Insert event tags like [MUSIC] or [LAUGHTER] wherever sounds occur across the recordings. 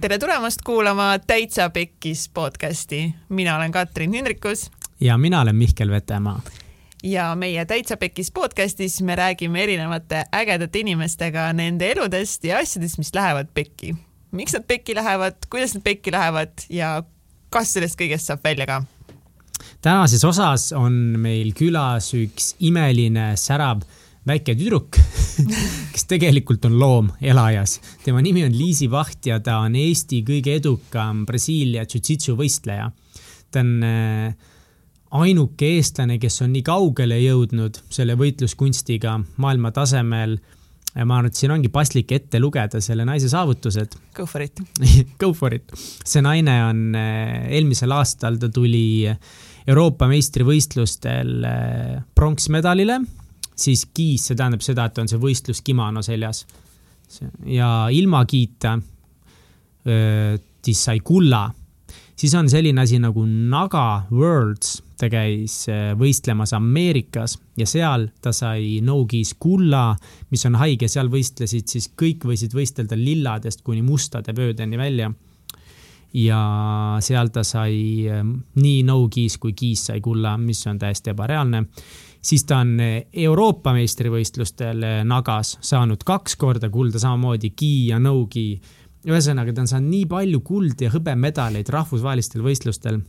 tere tulemast kuulama Täitsa Pekkis podcasti. mina olen Katrin Hindrikus. ja mina olen Mihkel Vetemaa. ja meie Täitsa Pekkis podcastis me räägime erinevate ägedate inimestega nende eludest ja asjadest, mis lähevad pekki. miks nad pekki lähevad, kuidas nad pekki lähevad ja kas sellest kõigest saab välja ka? tänases osas on meil külas üks imeline särav väike tüdruk [LAUGHS] kes tegelikult on loom elajas. tema nimi on Liisi Vaht ja ta on Eesti kõige edukam Brasiilia jujitsu võistleja. ta on äh, ainuke eestlane, kes on nii kaugele jõudnud selle võitluskunstiga maailma tasemel. ja ma arvan, et siin ongi paslik ette lugeda selle naise saavutused. [LAUGHS] Go for it Go for it. see naine on, äh, eelmisel aastal ta tuli Euroopa meistrivõistlustel äh, pronksmedalile siis kiis, see tähendab seda, et on see võistluskimono seljas. ja ilma kiita siis sai kulla. siis on selline asi nagu Naga Worlds, ta käis võistlemas Ameerikas ja seal ta sai no-kiis kulla, mis on haige, seal võistlesid siis kõik võisid võistelda lilladest kuni mustade vöödeni välja ja seal ta sai nii no-kiis kui kiis sai kulla, mis on täiesti ebareaalne siis ta on eh, Euroopa meistrivõistlustel eh, Nagas saanud kaks korda kulda, samamoodi gi ja no-gi. ühesõnaga, ta on saanud nii palju kuld ja hõbemedaleid rahvusvahelistel võistlustel.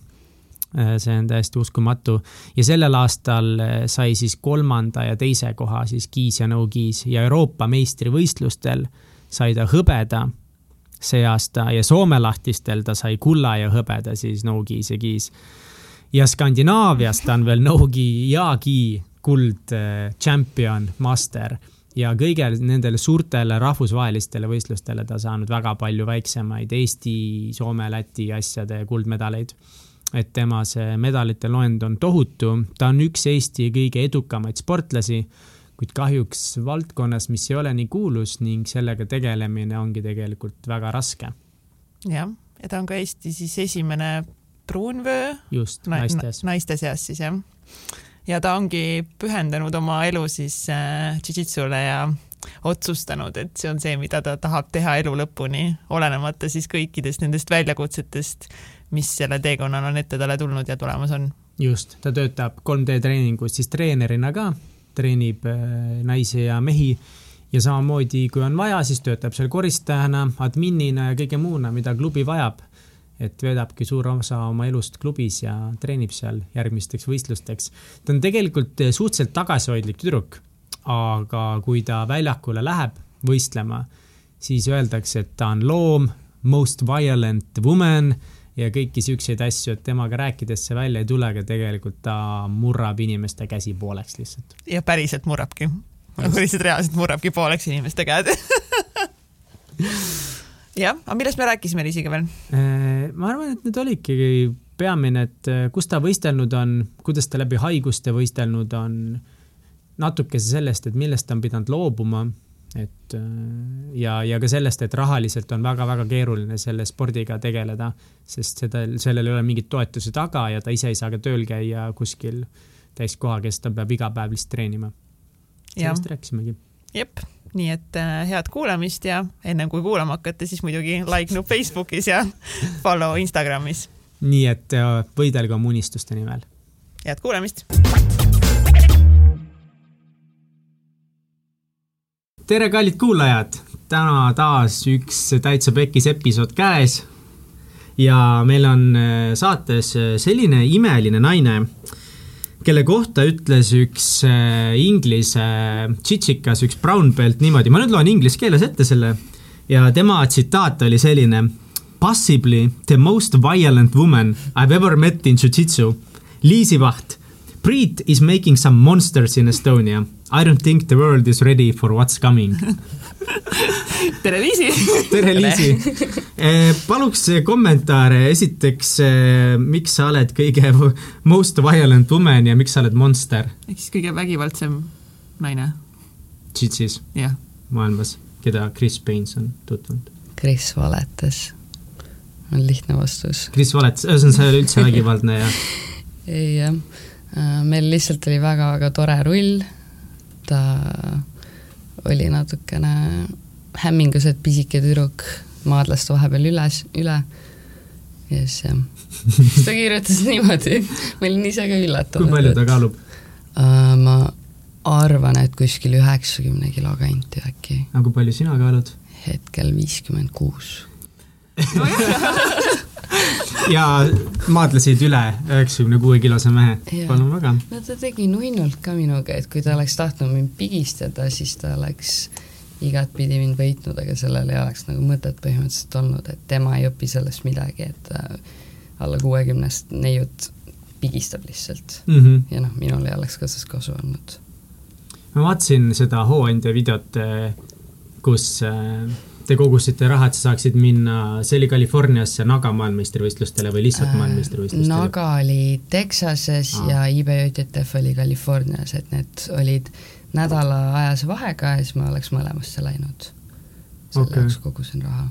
Eh, see on täiesti uskumatu ja sellel aastal sai siis kolmanda ja teise koha siis gis ja no-gis ja Euroopa meistrivõistlustel sai ta hõbeda see aasta ja Soome lahtistel ta sai kulla ja hõbeda siis no-gis ja gis ja Skandinaavias ta on veel Nogi Yagi kuld äh, master ja kõigele nendele suurtele rahvusvahelistele võistlustele ta saanud väga palju väiksemaid Eesti, Soome, Läti asjade kuldmedaleid. et tema see medalite loend on tohutu, ta on üks Eesti kõige edukamaid sportlasi, kuid kahjuks valdkonnas, mis ei ole nii kuulus ning sellega tegelemine ongi tegelikult väga raske. jah, ja ta on ka Eesti siis esimene pruunvöö. just na, naistes. naiste seas siis jah. ja ta ongi pühendanud oma elu siis äh, jujitsule ja otsustanud, et see on see, mida ta tahab teha elu lõpuni, olenemata siis kõikidest nendest väljakutsetest, mis selle teekonnal on ette talle tulnud ja tulemas on. just, ta töötab 3D treeningus siis treenerina ka, treenib äh, naisi ja mehi ja samamoodi, kui on vaja, siis töötab seal koristajana, adminina ja kõige muuna, mida klubi vajab et veedabki suur osa oma elust klubis ja treenib seal järgmisteks võistlusteks. ta on tegelikult eh, suhteliselt tagasihoidlik tüdruk, aga kui ta väljakule läheb võistlema, siis öeldakse, et ta on loom, most violent woman ja kõiki siukseid asju, et temaga rääkides see välja ei tule, aga tegelikult ta murrab inimeste käsi pooleks lihtsalt. ja päriselt murrabki. nagu lihtsalt reaalselt murrabki pooleks inimeste käed jah, aga millest me rääkisime Liisiga veel? Äh, ma arvan, et need olidki peamine, et äh, kus ta võistelnud on, kuidas ta läbi haiguste võistelnud on, natukese sellest, et millest ta on pidanud loobuma, et äh, ja, ja ka sellest, et rahaliselt on väga-väga keeruline selle spordiga tegeleda, sest seda, sellel ei ole mingit toetusi taga ja ta ise ei saa ka tööl käia kuskil täiskoha, kes ta peab iga päev lihtsalt treenima. sellest rääkisimegi. jep nii et äh, head kuulamist ja ennem kui kuulama hakkate, siis muidugi like nupp Facebookis ja [LAUGHS] follow Instagramis. nii et äh, võidelge oma unistuste nimel. head kuulamist. tere, kallid kuulajad, täna taas üks Täitsa Pekkis episood käes. ja meil on äh, saates selline imeline naine kelle kohta ütles üks äh, inglise tšitšikas, üks brown belt niimoodi, ma nüüd loen inglise keeles ette selle ja tema tsitaat oli selline. Possibly the most violent woman I have ever met in jujitsu. Liisi Vaht. Priit is making some monsters in Estonia. I don't think the world is ready for what's coming [LAUGHS] tere, Liisi! tere, Liisi! Eh, paluks kommentaare, esiteks, eh, miks sa oled kõige [LAUGHS] most violent woman ja miks sa oled monster? ehk siis kõige vägivaldsem naine. Jitsis? jah. maailmas, keda Chris Pains on tutvunud? Chris valetas, on lihtne vastus. Chris valetas, ühesõnaga sa ei ole üldse [LAUGHS] vägivaldne ja? ei jah, äh, meil lihtsalt oli väga-väga tore rull, ta oli natukene hämminguselt pisike tüdruk maadles ta vahepeal üles, üle. ja siis jah, siis ta kirjutas niimoodi, ma olin ise ka üllatunud. kui palju ta kaalub uh,? ma arvan, et kuskil üheksakümne kilo kanti äkki. aga kui palju sina kaalud? hetkel viiskümmend kuus. [LAUGHS] ja maadlesid üle üheksakümne kuue kilose mehe, palun väga. no ta tegi nunnult ka minuga, et kui ta oleks tahtnud mind pigistada, siis ta oleks igatpidi mind võitnud, aga sellel ei oleks nagu mõtet põhimõtteliselt olnud, et tema ei õpi sellest midagi, et alla kuuekümnest neiut pigistab lihtsalt mm. -hmm. ja noh, minul ei oleks ka sellest kasu olnud. ma vaatasin seda Hooandja videot, eh, kus äh, te kogusite raha, et sa saaksid minna, see oli Californiasse Naga maailmameistrivõistlustele või lihtsalt äh, maailmameistrivõistlustele? Naga oli Texases ah. ja IBJTF oli Californias, et need olid nädalaajase vahega ja siis ma oleks mõlemasse läinud. selle okay. jaoks kogusin raha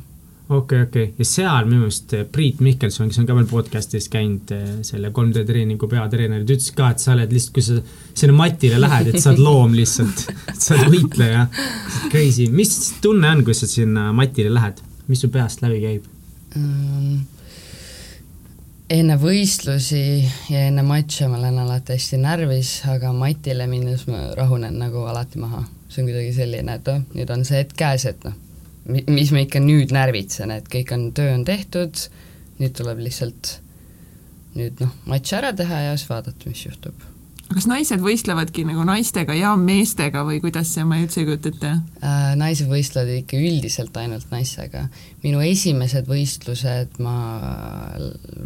okei okay,, okei okay. ja seal minu meelest eh, Priit Mihkelson, kes on ka veel podcast'is käinud, eh, selle 3D treeningu peatreener, ta ütles ka, et sa oled lihtsalt, kui sa sinna matile lähed, et sa oled loom lihtsalt, sa oled võitleja. Crazy, mis tunne on, kui sa sinna matile lähed, mis su peast läbi käib um,? Enne võistlusi ja enne matše ma olen alati hästi närvis, aga matile minnes ma rahunen nagu alati maha. see on kuidagi selline, et oh, nüüd on see hetk käes, et noh mis ma ikka nüüd närvitsen, et kõik on, töö on tehtud, nüüd tuleb lihtsalt nüüd noh, matš ära teha ja siis vaadata, mis juhtub kas naised võistlevadki nagu naistega ja meestega või kuidas see, ma üldse ei kujuta ette äh,? naised võistlevad ikka üldiselt ainult naistega. minu esimesed võistlused ma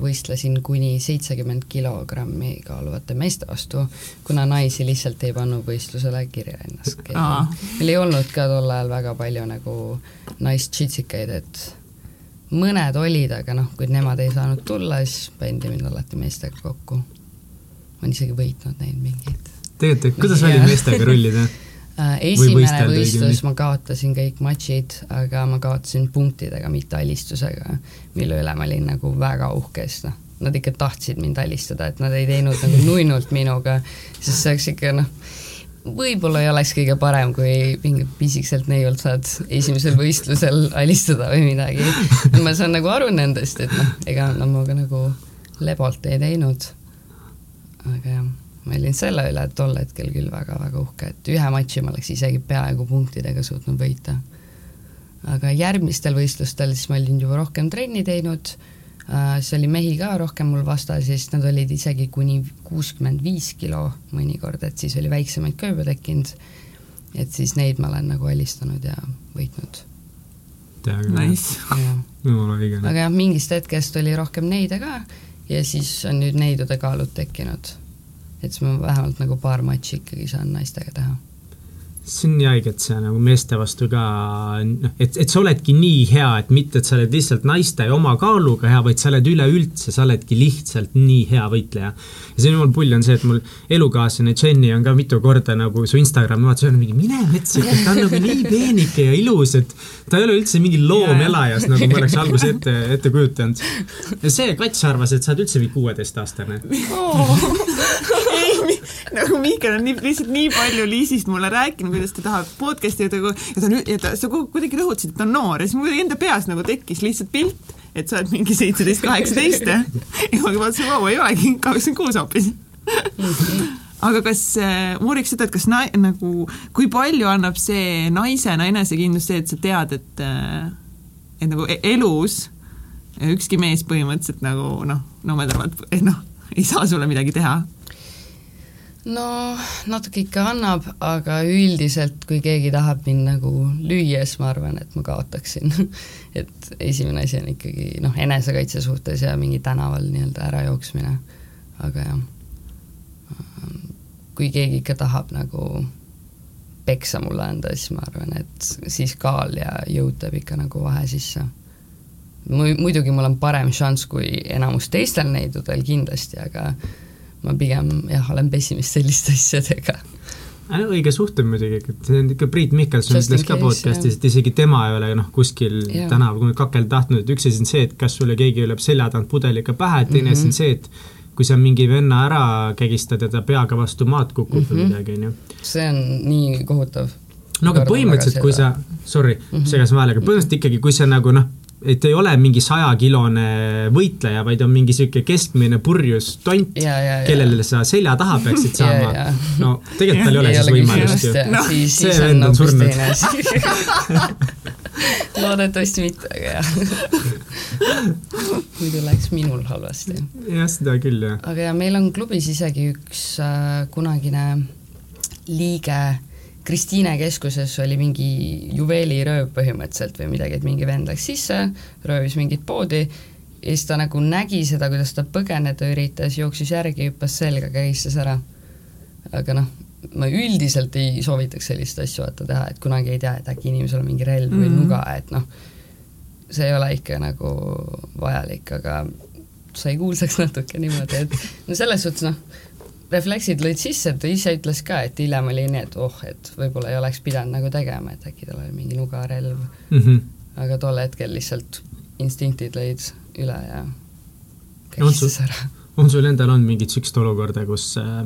võistlesin kuni seitsekümmend kilogrammi kaaluvate meeste vastu, kuna naisi lihtsalt ei pannud võistlusele kirja ennast. meil ei olnud ka tol ajal väga palju nagu naistšitsikaid, et mõned olid, aga noh, kui nemad ei saanud tulla, siis pandi mind alati meestega kokku olen isegi võitnud neid mingeid. tegelikult, kuidas oli meestega rullida? [LAUGHS] Äh, esimene võistlus ma kaotasin kõik matšid, aga ma kaotasin punktidega, mitte alistusega, mille üle ma olin nagu väga uhke, sest noh, nad ikka tahtsid mind alistada, et nad ei teinud nagu [LAUGHS] nunnult minuga, sest see oleks ikka noh, võib-olla ei oleks kõige parem, kui mingi pisikselt neiult saad esimesel võistlusel alistada või midagi. [LAUGHS] ma saan nagu aru nendest, et noh, ega nad minuga nagu lebolt ei teinud aga jah, ma olin selle üle tol hetkel küll väga-väga uhke, et ühe matši ma oleks isegi peaaegu punktidega suutnud võita. aga järgmistel võistlustel siis ma olin juba rohkem trenni teinud äh,, siis oli mehi ka rohkem mul vastas ja siis nad olid isegi kuni kuuskümmend viis kilo mõnikord, et siis oli väiksemaid ka juba tekkinud. et siis neid ma olen nagu alistanud ja võitnud. Nice. aga jah, mingist hetkest oli rohkem neide ka ja siis on nüüd neidude kaalud tekkinud. et siis ma vähemalt nagu paar matši ikkagi saan naistega teha see on nii haige, et sa nagu meeste vastu ka, noh, et, et sa oledki nii hea, et mitte, et sa oled lihtsalt naiste oma kaaluga hea, vaid sa oled üleüldse, sa oledki lihtsalt nii hea võitleja. ja see on jumal pull on see, et mul elukaaslane Jenny on ka mitu korda nagu su Instagrami vaatas, mingi mine metsa, ta on nagu nii peenike ja ilus, et ta ei ole üldse mingi loom elajas, nagu ma oleks alguses ette, ette kujutanud. ja see kats arvas, et sa oled üldse mingi kuueteistaastane oh. [LAUGHS] nagu Mihkel on nii, lihtsalt nii palju Liisist mulle rääkinud, kuidas ta tahab podcast'i ja ta, ja ta ja ta, sa kuidagi rõhutasid, et ta on noor ja siis mul enda peas nagu tekkis lihtsalt pilt, et sa oled mingi seitseteist, kaheksateist ja ma vaatasin, vau, ei olegi, kakskümmend kuus hoopis. Aga kas äh,, ma uuriks seda, et kas na, nagu, kui palju annab see naisena enesekindlust see, et sa tead, et äh, et nagu e-, elus ükski mees põhimõtteliselt nagu noh, nomedamalt, noh, ei saa sulle midagi teha no natuke ikka annab, aga üldiselt, kui keegi tahab mind nagu lüüa, siis ma arvan, et ma kaotaksin [LAUGHS] et esimene asi on ikkagi noh, enesekaitse suhtes ja mingi tänaval nii-öelda ärajooksmine. aga jah, kui keegi ikka tahab nagu peksa mulle anda, siis ma arvan, et siis kaal ja jõud teeb ikka nagu vahe sisse. muidugi mul on parem šanss kui enamus teistel neidudel kindlasti, aga ma pigem jah, olen pessimist selliste [LAUGHS] asjadega õige suhtumine muidugi, et see on ikka Priit Mihkelson ütles ka podcast'is, et isegi tema ei ole noh, kuskil ja. tänaval kakel tahtnud, et üks asi on see, et kas sulle keegi lööb selja tagant pudeliga pähe, teine asi mm -hmm. on see, et kui sa mingi venna ära kägistad ja ta peaga vastu maad kukub mm -hmm. või mhm. midagi, on ju. see on nii kohutav. no aga põhimõtteliselt, kui sa, sorry mm -hmm., segasin vahele, aga põhimõtteliselt ikkagi, kui see nagu noh, et ei ole mingi sajakilone võitleja, vaid on mingi sihuke keskmine purjus tont, kellele sa selja taha peaksid [LAUGHS] saama. no tegelikult tal ei ole siis võimalust ju. No, see vend on surnud [LAUGHS] loodetavasti mitte, aga jah [LAUGHS] muidu läks minul halvasti. jah, seda küll, jah. aga ja meil on klubis isegi üks äh, kunagine liige Kristiine keskuses oli mingi juveelirööv põhimõtteliselt või midagi, et mingi vend läks sisse, röövis mingit poodi ja siis ta nagu nägi seda, kuidas ta põgeneda üritas, jooksis järgi, hüppas selga, kägistas ära. aga noh, ma üldiselt ei soovitaks sellist asju vaata teha, et kunagi ei tea, et äkki inimesel on mingi relv mm -hmm. või mhm. nuga, et noh, see ei ole ikka nagu vajalik, aga sai kuulsaks [LAUGHS] natuke niimoodi, et no selles suhtes noh, refleksid lõid sisse, ta ise ütles ka, et hiljem oli nii, et oh, et võib-olla ei oleks pidanud nagu tegema, et äkki tal oli mingi nugarelv mm. -hmm. aga tol hetkel lihtsalt instinktid lõid üle ja käistas ära. on sul endal olnud mingit sihukest olukorda, kus äh,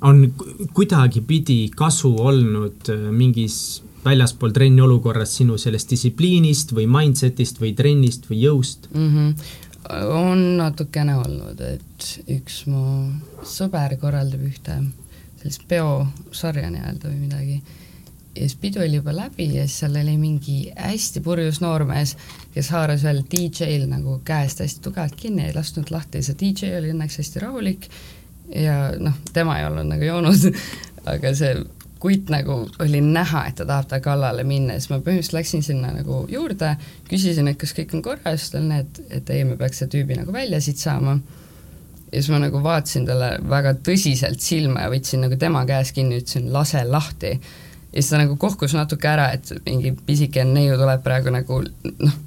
on kuidagipidi kasu olnud äh, mingis väljaspool trenni olukorras sinu sellest distsipliinist või mindset'ist või trennist või jõust mm? -hmm on natukene olnud, et üks mu sõber korraldab ühte sellist peosarja nii-öelda või midagi. Ja siis pidu oli juba läbi ja siis seal oli mingi hästi purjus noormees, kes haaras veel DJ-l nagu käest hästi tugevalt kinni, ei lasknud lahti, see DJ oli õnneks hästi rahulik ja noh, tema ei olnud nagu joonud [LAUGHS] aga see kutt nagu oli näha, et ta tahab ta kallale minna, siis ma põhimõtteliselt läksin sinna nagu juurde, küsisin, et kas kõik on korras, ta nii, et, et ei, me peaks selle tüübi nagu välja siit saama. ja siis ma nagu vaatasin talle väga tõsiselt silma ja võtsin nagu tema käes kinni, ütlesin lase lahti. ja siis ta nagu kohkus natuke ära, et mingi pisike neiu tuleb praegu nagu noh,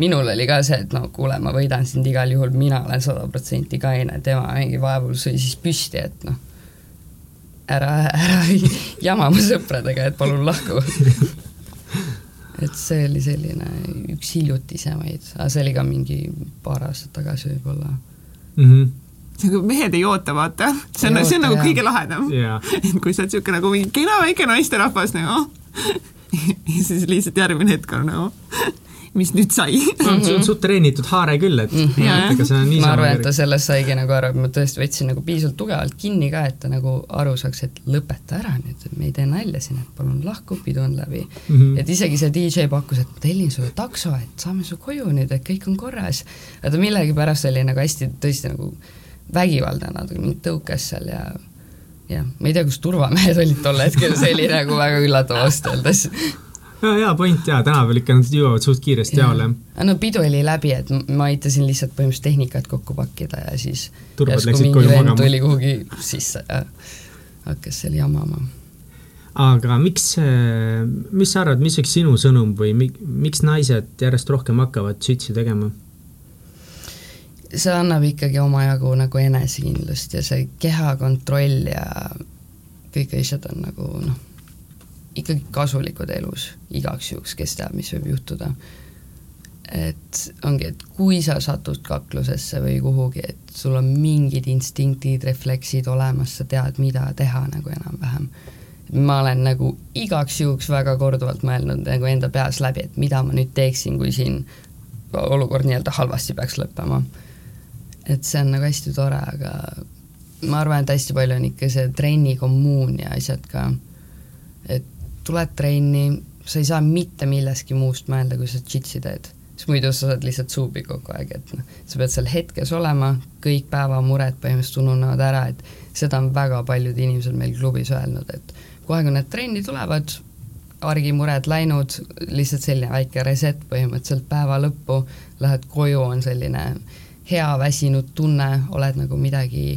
minul oli ka see, et no kuule, ma võidan sind igal juhul, mina olen sada protsenti kaine, tema mingi vaevul sõi siis püsti, et noh ära, ära [LAUGHS] jama mu sõpradega, et palun lahku. [LAUGHS] Et see oli selline üks hiljutisemaid, aga see oli ka mingi paar aastat tagasi võib-olla. Mm. -hmm mehed ei oota, vaata, see on, see on nagu jah. kõige lahedam. Yeah.. [LAUGHS] et kui sa oled niisugune nagu mingi kena väike naisterahvas nagu ja siis lihtsalt järgmine hetk on nagu mis nüüd sai on sul suht treenitud haare küll, et mm -hmm. ega see on niisama. ma arvan, et ta sellest saigi nagu aru, et ma tõesti võtsin nagu piisavalt tugevalt kinni ka, et ta nagu aru saaks, et lõpeta ära nüüd, me ei tee nalja siin, et palun lahku, pidu on läbi mm. -hmm. et isegi see DJ pakkus, et ma tellin sulle takso, et saame su koju nüüd, et kõik on korras. aga ta millegipärast oli nagu hästi tõesti nagu vägivaldne natuke, mind tõukas seal ja jah, ma ei tea, kus turvamehed [LAUGHS] olid tol hetkel, see oli nagu väga üllatav ausalt öeldes ja, hea point ja tänapäeval ikka nad jõuavad suht kiiresti jaole. no pidu oli läbi, et ma aitasin lihtsalt põhimõtteliselt tehnikat kokku pakkida ja siis Turbad järsku mingi vend tuli kuhugi sisse ja hakkas seal jamama. aga miks, mis sa arvad, mis oleks sinu sõnum või miks naised järjest rohkem hakkavad sütsi tegema? see annab ikkagi omajagu nagu enesekindlust ja see kehakontroll ja kõik asjad on nagu noh ikkagi kasulikud elus, igaks juhuks, kes teab, mis võib juhtuda. et ongi, et kui sa satud kaklusesse või kuhugi, et sul on mingid instinktid, refleksid olemas, sa tead, mida teha nagu enam-vähem. ma olen nagu igaks juhuks väga korduvalt mõelnud nagu enda peas läbi, et mida ma nüüd teeksin, kui siin olukord nii-öelda halvasti peaks lõppema. et see on nagu hästi tore, aga ma arvan, et hästi palju on ikka see trennikommuun ja asjad ka, et tuled trenni, sa ei saa mitte millestki muust mõelda, kui sa džitsi teed. sest muidu sa saad lihtsalt suubi kogu aeg, et noh, sa pead seal hetkes olema, kõik päevamured põhimõtteliselt ununevad ära, et seda on väga paljud inimesed meil klubis öelnud, et kohe, kui need trenni tulevad, argimured läinud, lihtsalt selline väike reset põhimõtteliselt päeva lõppu, lähed koju, on selline hea väsinud tunne, oled nagu midagi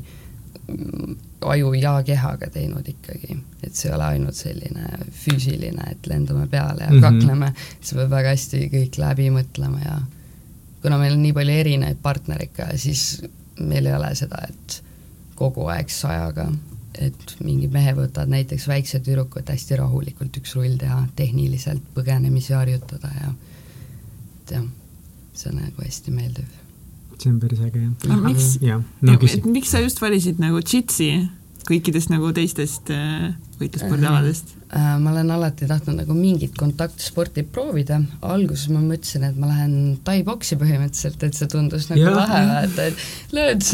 aju ja kehaga teinud ikkagi, et see ei ole ainult selline füüsiline, et lendame peale ja mm -hmm. kakleme, sa pead väga hästi kõik läbi mõtlema ja kuna meil on nii palju erinevaid partnereid ka, siis meil ei ole seda, et kogu aeg sajaga, et mingid mehed võtavad näiteks väikse tüdruku, et hästi rahulikult üks rull teha, tehniliselt põgenemisi harjutada ja et jah, see on nagu hästi meeldiv see on päris äge jah. aga miks, ja, no, miks sa just valisid nagu džitsi? kõikidest nagu teistest äh, võitlusspordialadest äh,? ma olen alati tahtnud nagu mingit kontaktsporti proovida, alguses ma mõtlesin, et ma lähen tai-boksi põhimõtteliselt, et see tundus nagu ja, lahe, vaata, et lööd,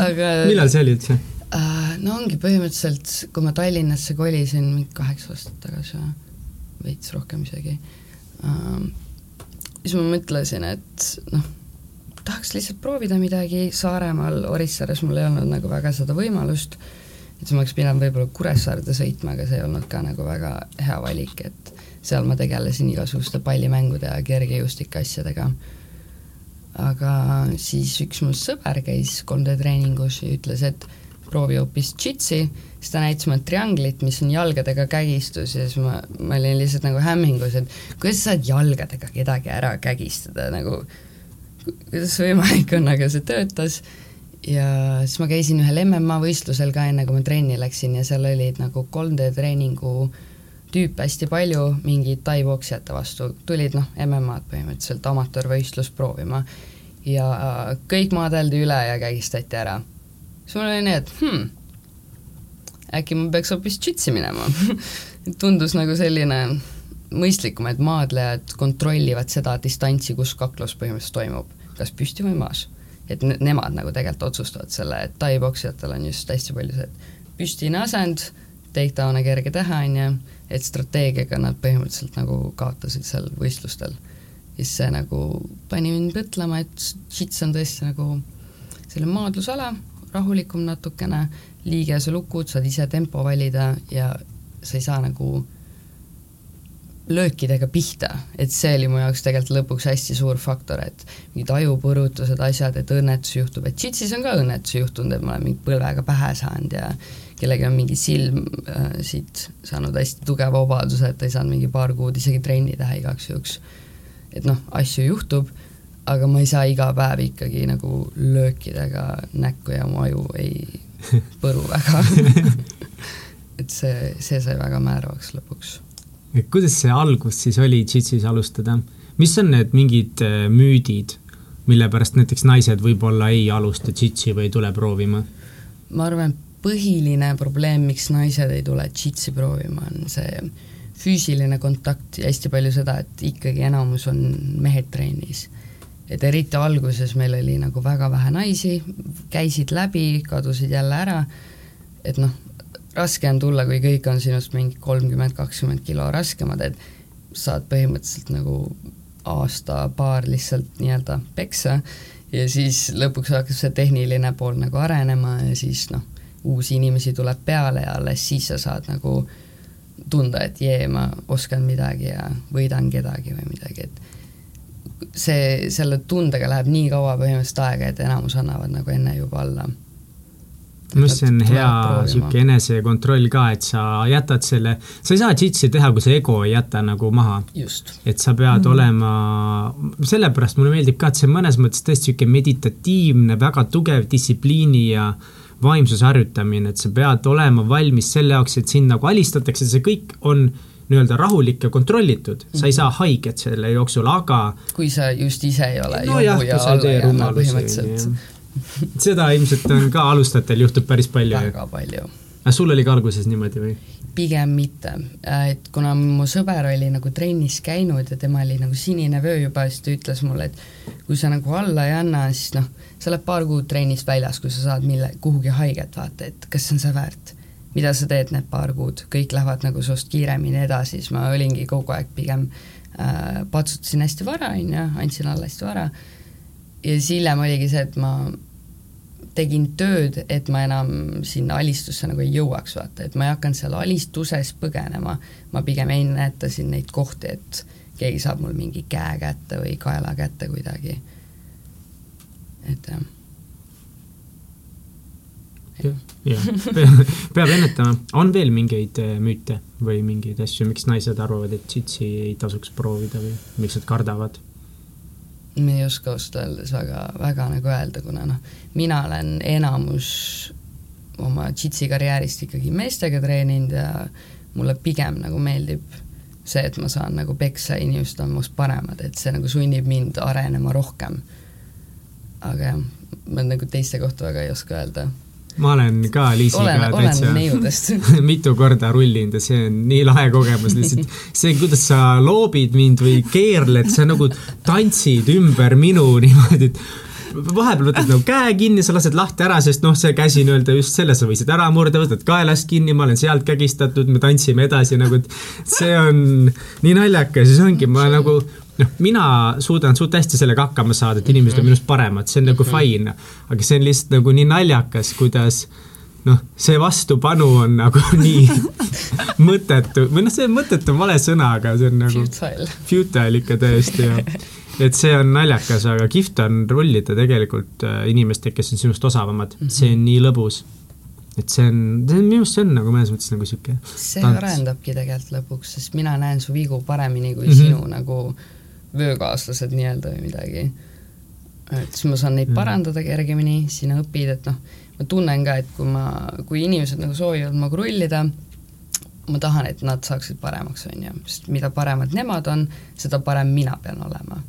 aga millal see oli üldse äh,? no ongi põhimõtteliselt, kui ma Tallinnasse kolisin mingi kaheksa aastat tagasi, veits rohkem isegi äh,, siis ma mõtlesin, et noh, tahaks lihtsalt proovida midagi. Saaremaal, Orissaares mul ei olnud nagu väga seda võimalust, et siis ma oleks pidanud võib-olla Kuressaarde sõitma, aga see ei olnud ka nagu väga hea valik, et seal ma tegelesin igasuguste pallimängude ja kergejõustike asjadega. aga siis üks mu sõber käis 3D treeningus ja ütles, et proovi hoopis jitsi, siis ta näitas mulle trianglit, mis on jalgadega kägistus ja siis ma, ma olin lihtsalt nagu hämmingus, et kuidas sa saad jalgadega kedagi ära kägistada, nagu kuidas võimalik on, aga see töötas. Ja siis ma käisin ühel MMA võistlusel ka, enne kui ma trenni läksin ja seal olid nagu 3D treeningu tüüpe hästi palju mingi tai-poksijate vastu, tulid noh, MM-ad põhimõtteliselt amatöörvõistlust proovima. Ja kõik maadeldi üle ja kägistati ära. siis mul oli nii, et hmm, äkki ma peaks hoopis džitsi minema? [LAUGHS] Tundus nagu selline mõistlikum, et maadlejad kontrollivad seda distantsi, kus kaklus põhimõtteliselt toimub kas püsti või maas. et ne-, nemad nagu tegelikult otsustavad selle, et tai-poksijatel on just hästi palju see, et püstine asend, takedown on kerge teha, on ju, et strateegiaga nad põhimõtteliselt nagu kaotasid seal võistlustel. siis see nagu pani mind mõtlema, et jits on tõesti nagu selline maadlusala, rahulikum natukene, liigese lukud, saad ise tempo valida ja sa ei saa nagu löökidega pihta, et see oli mu jaoks tegelikult lõpuks hästi suur faktor, et mingid ajupurutused, asjad, et õnnetus juhtub, et džitsis on ka õnnetusi juhtunud, et ma olen mingi põlvega pähe saanud ja kellelgi on mingi silm äh, siit saanud hästi tugeva obaduse, et ei saanud mingi paar kuud isegi trenni teha igaks juhuks. et noh, asju juhtub, aga ma ei saa iga päev ikkagi nagu löökidega näkku ja mu aju ei [LAUGHS] põru väga. [LAUGHS] Et see, see sai väga määravaks lõpuks kuidas see algus siis oli Jitsis alustada? mis on need mingid äh, müüdid, mille pärast näiteks naised võib-olla ei alusta Jitsi või ei tule proovima? ma arvan, põhiline probleem, miks naised ei tule Jitsi proovima, on see füüsiline kontakt ja hästi palju seda, et ikkagi enamus on mehed trennis. et eriti alguses meil oli nagu väga vähe naisi, käisid läbi, kadusid jälle ära, et noh, raske on tulla, kui kõik on sinust mingi kolmkümmend, kakskümmend kilo raskemad, et saad põhimõtteliselt nagu aasta-paar lihtsalt nii-öelda peksa ja siis lõpuks hakkab see tehniline pool nagu arenema ja siis noh, uusi inimesi tuleb peale ja alles siis sa saad nagu tunda, et jee, ma oskan midagi ja võidan kedagi või midagi, et see, selle tundega läheb nii kaua põhimõtteliselt aega, et enamus annavad nagu enne juba alla minu arust see on hea sihuke enesekontroll ka, et sa jätad selle, sa ei saa džitsi teha, kui see ego ei jäta nagu maha. et sa pead mm. olema, sellepärast mulle meeldib ka, et see mõnes mõttes tõesti sihuke meditatiivne, väga tugev distsipliini ja vaimsuse harjutamine, et sa pead olema valmis selle jaoks, et sind nagu alistatakse, see kõik on nii-öelda rahulik ja kontrollitud mm, -hmm. sa ei mhm. saa haiget selle jooksul, aga kui sa just ise ei ole nojah, kui sa ei tee rumalusi [LAUGHS] seda ilmselt on ka alustajatel juhtub päris palju. väga palju. aga sul oli ka alguses niimoodi või? pigem mitte, et kuna mu sõber oli nagu trennis käinud ja tema oli nagu sinine vöö juba, siis ta ütles mulle, et kui sa nagu alla ei anna, siis noh, sa oled paar kuud trennist väljas, kui sa saad mille, kuhugi haiget, vaata, et kas see on see väärt. mida sa teed need paar kuud, kõik lähevad nagu sinust kiiremini edasi, siis ma olingi kogu aeg pigem äh, patsutasin hästi vara, on ju, andsin alla hästi vara ja siis hiljem oligi see, et ma tegin tööd, et ma enam sinna alistusse nagu ei jõuaks, vaata, et ma ei hakanud seal alistuses põgenema, ma pigem ennetasin neid kohti, et keegi saab mul mingi käe kätte või kaela kätte kuidagi. et jah. jah, [LAUGHS] peab ennetama. on veel mingeid äh, müüte või mingeid asju, miks naised arvavad, et sitsi ei tasuks proovida või miks nad kardavad? Ma ei oska ausalt öeldes väga, väga nagu öelda, kuna noh, mina olen enamus oma džitsi karjäärist ikkagi meestega treeninud ja mulle pigem nagu meeldib see, et ma saan nagu peksa, inimesed on minust paremad, et see nagu sunnib mind arenema rohkem. aga jah, ma nagu teiste kohta väga ei oska öelda. Ma olen ka Liisiga olen, täitsa [LAUGHS] mitu korda rullinud ja see on nii lahe kogemus lihtsalt. see, kuidas sa loobid mind või keerled, sa nagu tantsid ümber minu niimoodi, et vahepeal võtad nagu käe kinni, sa lased lahti ära, sest noh, see käsi nii-öelda just selle sa võisid ära murda, võtad kaelast kinni, ma olen sealt kägistatud, me tantsime edasi nagu, et see on nii naljakas ja see ongi, ma nagu noh, mina suudan suht hästi sellega hakkama saada, et inimesed on minust paremad, see on nagu fine, aga see on lihtsalt nagu nii naljakas, kuidas noh, see vastupanu on nagu [LAUGHS] nii [LAUGHS] mõttetu või noh, see mõttetu on vale sõna, aga see on nagu futile, futile ikka tõesti ja [LAUGHS] et see on naljakas, aga kihvt on rullida tegelikult äh, inimestega, kes on sinust osavamad mm, -hmm. see on nii lõbus. et see on, see on minu arust see on nagu mõnes mõttes nagu sihuke. see tants. arendabki tegelikult lõpuks, sest mina näen su vigu paremini kui mm -hmm. sinu nagu vöökaaslased nii-öelda või midagi. et siis ma saan neid mhm. parandada kergemini, sina õpid, et noh, ma tunnen ka, et kui ma, kui inimesed nagu soovivad minuga rullida, ma tahan, et nad saaksid paremaks, on ju, sest mida paremad nemad on, seda parem mina pean olema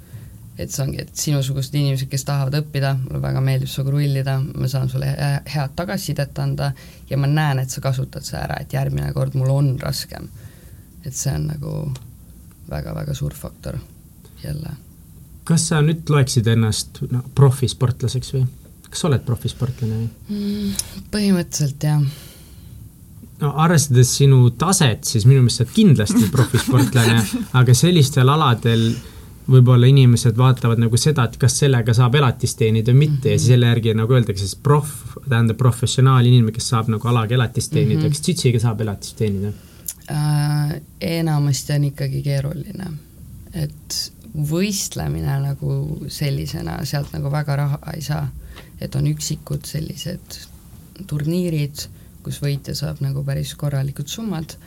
et see ongi, et sinusugused inimesed, kes tahavad õppida, mulle väga meeldib sinuga rullida, ma saan sulle head tagasisidet anda ja ma näen, et sa kasutad seda ära, et järgmine kord mul on raskem. et see on nagu väga-väga suur faktor jälle. kas sa nüüd loeksid ennast no, profisportlaseks või? kas sa oled profisportlane või mm,? põhimõtteliselt jah no arvestades sinu taset, siis minu meelest sa oled kindlasti [LAUGHS] profisportlane, aga sellistel aladel võib-olla inimesed vaatavad nagu seda, et kas sellega saab elatist teenida või mitte mm -hmm. ja siis selle järgi nagu öeldakse, siis proff tähendab professionaalinimene, kes saab nagu alaga elatist teenida mm, -hmm. kas tšitšiga saab elatist teenida äh,? enamasti on ikkagi keeruline, et võistlemine nagu sellisena sealt nagu väga raha ei saa, et on üksikud sellised turniirid, kus võitja saab nagu päris korralikud summad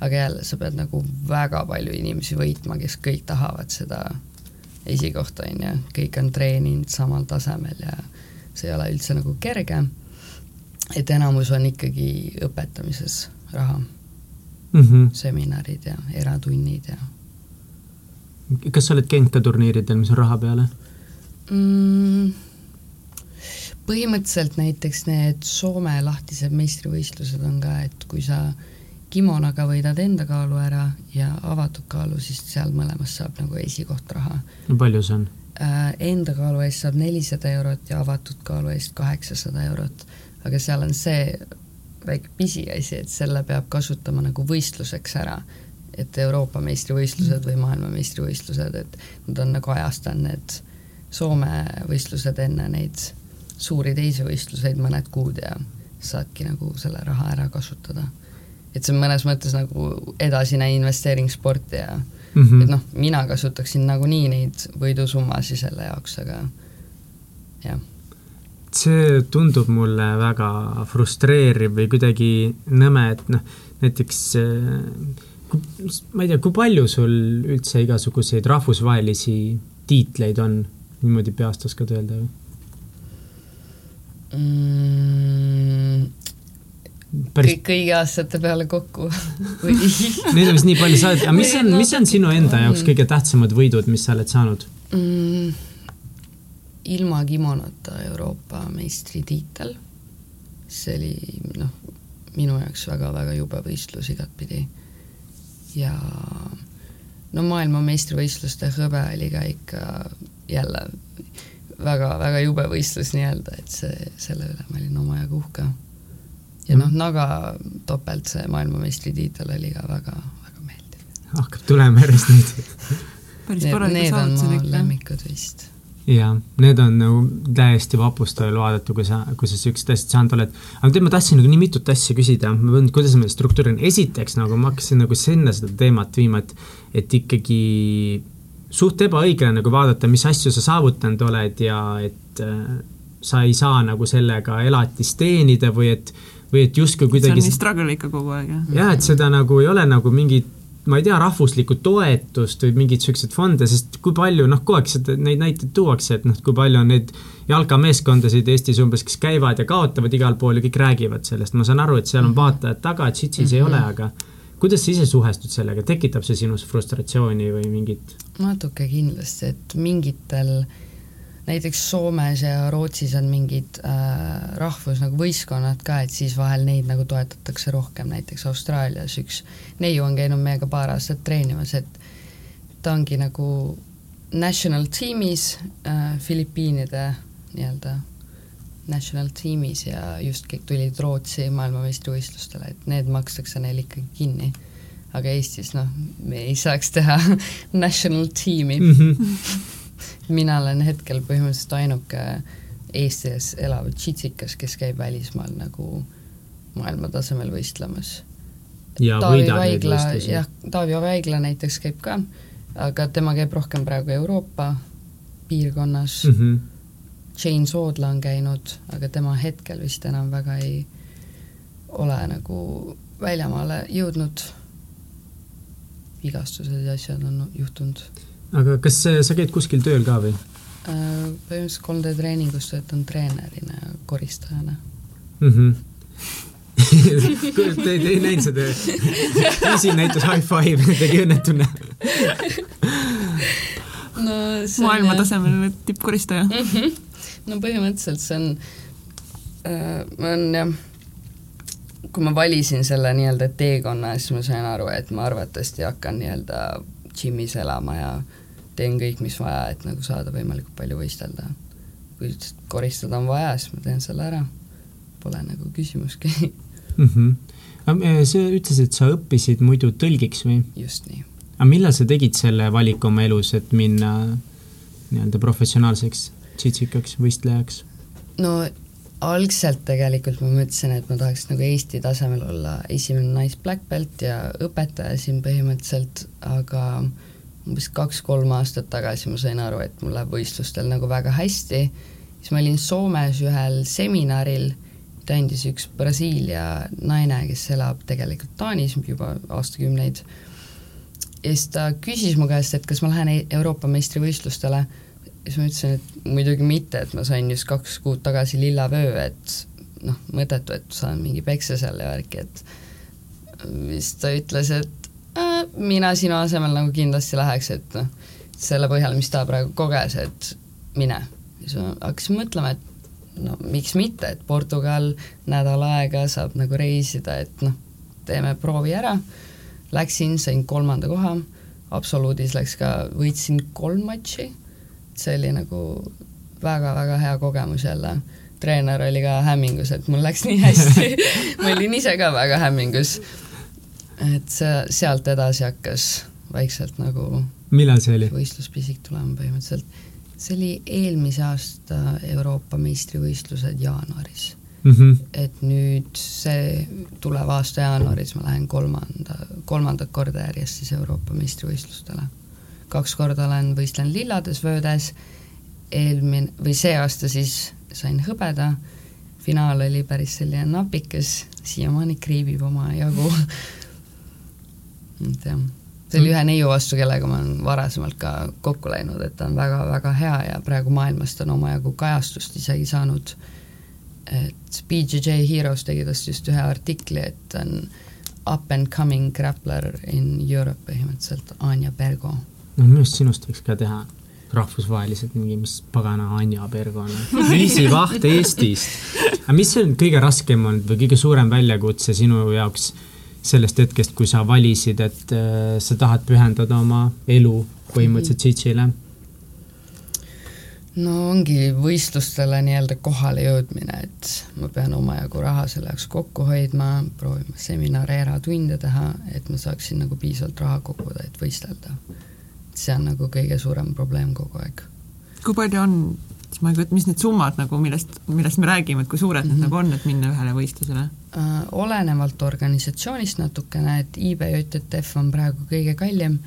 aga jälle, sa pead nagu väga palju inimesi võitma, kes kõik tahavad seda esikohta, on ju, kõik on treeninud samal tasemel ja see ei ole üldse nagu kerge, et enamus on ikkagi õpetamises raha mm. -hmm. seminarid ja eratunnid ja kas sa oled käinud ka turniiridel, mis on raha peale mm,? põhimõtteliselt näiteks need Soome lahtised meistrivõistlused on ka, et kui sa kimonaga võidad enda kaalu ära ja avatud kaalu, siis seal mõlemas saab nagu esikoht raha. palju see on? Äh, enda kaalu eest saab nelisada eurot ja avatud kaalu eest kaheksasada eurot, aga seal on see väike pisiasi, et selle peab kasutama nagu võistluseks ära. Et Euroopa meistrivõistlused või maailmameistrivõistlused, et nad on nagu ajastanud need Soome võistlused enne neid suuri teisi võistluseid mõned kuud ja saadki nagu selle raha ära kasutada et see on mõnes mõttes nagu edasine investeering sporti ja mm -hmm. et noh, mina kasutaksin nagunii neid võidusummasid selle jaoks, aga jah. see tundub mulle väga frustreeriv või kuidagi nõme, et noh, näiteks ma ei tea, kui palju sul üldse igasuguseid rahvusvahelisi tiitleid on, niimoodi peast oskad öelda või mm,? päris... kõik kõigi aastate peale kokku [LAUGHS] või Neid on vist nii palju, sa oled, aga mis on, mis on sinu enda jaoks kõige tähtsamad võidud, mis sa oled saanud mm,? ilma kimonota Euroopa meistritiitel. see oli noh, minu jaoks väga-väga jube võistlus igatpidi. Ja no maailmameistrivõistluste hõbe oli ka ikka jälle väga-väga jube võistlus nii-öelda, et see, selle üle ma olin omajagu uhke ja noh, Naga topelt see maailmameistritiitel oli ka väga-väga meeldiv. hakkab tulema järjest neid päris korralikud saavutused ikka. lemmikud vist. Jaa, need on nagu täiesti vapustav vaadata, kui sa, kui sa siuksed asjad saanud oled. aga tead, ma tahtsin nagu nii mitut asja küsida, ma mõtlen, kuidas ma struktuurin, esiteks nagu ma hakkasin nagu sinna seda teemat viima, et, et ikkagi suht ebaõiglane nagu vaadata, mis asju sa saavutanud oled ja et äh, sa ei saa nagu sellega elatist teenida või et või et justkui kuidagi see on nii struggle ikka kogu aeg, jah? jah, et seda nagu ei ole nagu mingit ma ei tea, rahvuslikku toetust või mingeid siukseid fonde, sest kui palju, noh, kogu aeg seda, neid näiteid tuuakse, et noh, kui palju on neid jalkameeskondasid Eestis umbes, kes käivad ja kaotavad igal pool ja kõik räägivad sellest, ma saan aru, et seal on mhm. vaatajad taga, et shit'is mm -hmm. ei ole, aga kuidas sa ise suhestud sellega, tekitab see sinus frustratsiooni või mingit? natuke kindlasti, et mingitel näiteks Soomes ja Rootsis on mingid äh, rahvus nagu võistkonnad ka, et siis vahel neid nagu toetatakse rohkem, näiteks Austraalias üks neiu on käinud meiega paar aastat treenimas, et ta ongi nagu national tiimis äh, Filipiinide nii-öelda national tiimis ja just kõik tulid Rootsi maailmameistrivõistlustele, et need makstakse neil ikkagi kinni. aga Eestis noh, me ei saaks teha [LAUGHS] national tiimi mm. -hmm [LAUGHS] mina olen hetkel põhimõtteliselt ainuke Eestis elav tšitsikas, kes käib välismaal nagu maailma tasemel võistlemas. Taavi Vaigla, jah, Taavi Vaigla näiteks käib ka, aga tema käib rohkem praegu Euroopa piirkonnas mm. -hmm. Jane Soodla on käinud, aga tema hetkel vist enam väga ei ole nagu väljamaale jõudnud. vigastused ja asjad on juhtunud aga kas sa käid kuskil tööl ka või? Äh, põhimõtteliselt 3D treeningus töötan treenerina ja koristajana [LAUGHS] mm. -hmm. Te ei näinud seda? Isi näitas high five, tegi õnnetu näo. no maailma tasemel tippkoristaja mm. -hmm. no põhimõtteliselt see on äh,, ma olen jah, kui ma valisin selle nii-öelda teekonna, siis ma sain aru, et ma arvatavasti hakkan nii-öelda džimmis elama ja teen kõik, mis vaja, et nagu saada võimalikult palju võistelda. kui koristada on vaja, siis ma teen selle ära. Pole nagu küsimuski mm. -hmm. sa ütlesid, et sa õppisid muidu tõlgiks või? just nii. aga millal sa tegid selle valiku oma elus, et minna nii-öelda professionaalseks tšitsikaks, võistlejaks? no algselt tegelikult ma mõtlesin, et ma tahaks nagu Eesti tasemel olla esimene nais black belt ja õpetaja siin põhimõtteliselt, aga umbes kaks-kolm aastat tagasi ma sain aru, et mul läheb võistlustel nagu väga hästi, siis ma olin Soomes ühel seminaril, mida andis üks Brasiilia naine, kes elab tegelikult Taanis juba aastakümneid, ja siis ta küsis mu käest, et kas ma lähen Euroopa meistrivõistlustele. Siis ma ütlesin, et muidugi mitte, et ma sain just kaks kuud tagasi lilla vöö, et noh, mõttetu, et saan mingi peksa seal ja värki, et siis ta ütles, et äh, mina sinu asemel nagu kindlasti läheks, et noh, selle põhjal, mis ta praegu koges, et mine. siis ma hakkasin mõtlema, et no miks mitte, et Portugal nädal aega saab nagu reisida, et noh, teeme proovi ära, läksin, sain kolmanda koha, absoluudis läks ka, võitsin kolm matši see oli nagu väga-väga hea kogemus jälle. treener oli ka hämmingus, et mul läks nii hästi [LAUGHS] ma olin ise ka väga hämmingus. Et see, sealt edasi hakkas vaikselt nagu millal see oli? võistluspisik tulema põhimõtteliselt. see oli eelmise aasta Euroopa meistrivõistlused jaanuaris mm. -hmm. et nüüd see tuleva aasta jaanuaris ma lähen kolmanda, kolmandat korda järjest siis Euroopa meistrivõistlustele kaks korda olen võistlenud lillades vöödes, eelmine või see aasta siis sain hõbeda, finaal oli päris selline napikas, siiamaani kriibib omajagu [LAUGHS] et jah, see oli ühe neiu vastu, kellega ma olen varasemalt ka kokku läinud, et ta on väga-väga hea ja praegu maailmast on omajagu kajastust isegi saanud. et BJJ Heroes tegi tast just ühe artikli, et on up and coming grappler in Europe põhimõtteliselt, Anja Bergo no minu arust sinust võiks ka teha rahvusvaheliselt mingi, mis pagana Anja Bergon, viisivaht Eestist. aga mis on kõige raskem olnud või kõige suurem väljakutse sinu jaoks sellest hetkest, kui sa valisid, et äh, sa tahad pühendada oma elu põhimõtteliselt Tšitšile? no ongi võistlustele nii-öelda kohale jõudmine, et ma pean omajagu raha selle jaoks kokku hoidma, proovima seminare, eratunde teha, et ma saaksin nagu piisavalt raha koguda, et võistelda see on nagu kõige suurem probleem kogu aeg. kui palju on, siis ma ei kujuta, mis need summad nagu, millest, millest me räägime, et kui suured mm -hmm. need mhm. nagu on, et minna ühele võistlusele uh,? olenevalt organisatsioonist natukene, et IBJTF on praegu kõige kallim,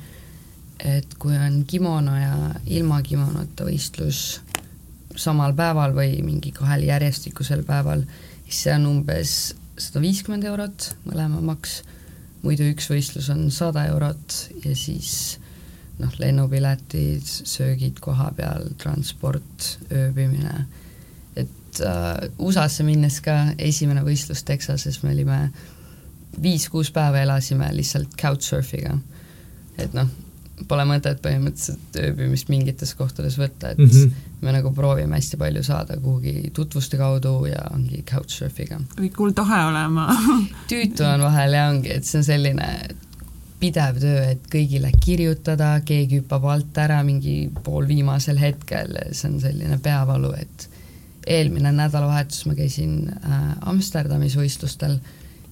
et kui on kimono ja ilma kimonota võistlus samal päeval või mingi kahel järjestikusel päeval, siis see on umbes sada viiskümmend eurot mõlema maks, muidu üks võistlus on sada eurot ja siis noh, lennupiletid, söögid koha peal, transport, ööbimine, et äh, USA-sse minnes ka esimene võistlus Texases me olime viis-kuus päeva elasime lihtsalt couchsurfiga. et noh, pole mõtet põhimõtteliselt ööbimist mingites kohtades võtta, et mm -hmm. me nagu proovime hästi palju saada kuhugi tutvuste kaudu ja ongi couchsurfiga. ikka hull tahe olema [LAUGHS] tüütu on vahel ja ongi, et see on selline pidev töö, et kõigile kirjutada, keegi hüppab alt ära mingi poolviimasel hetkel, see on selline peavalu, et eelmine nädalavahetus ma käisin äh, Amsterdamis võistlustel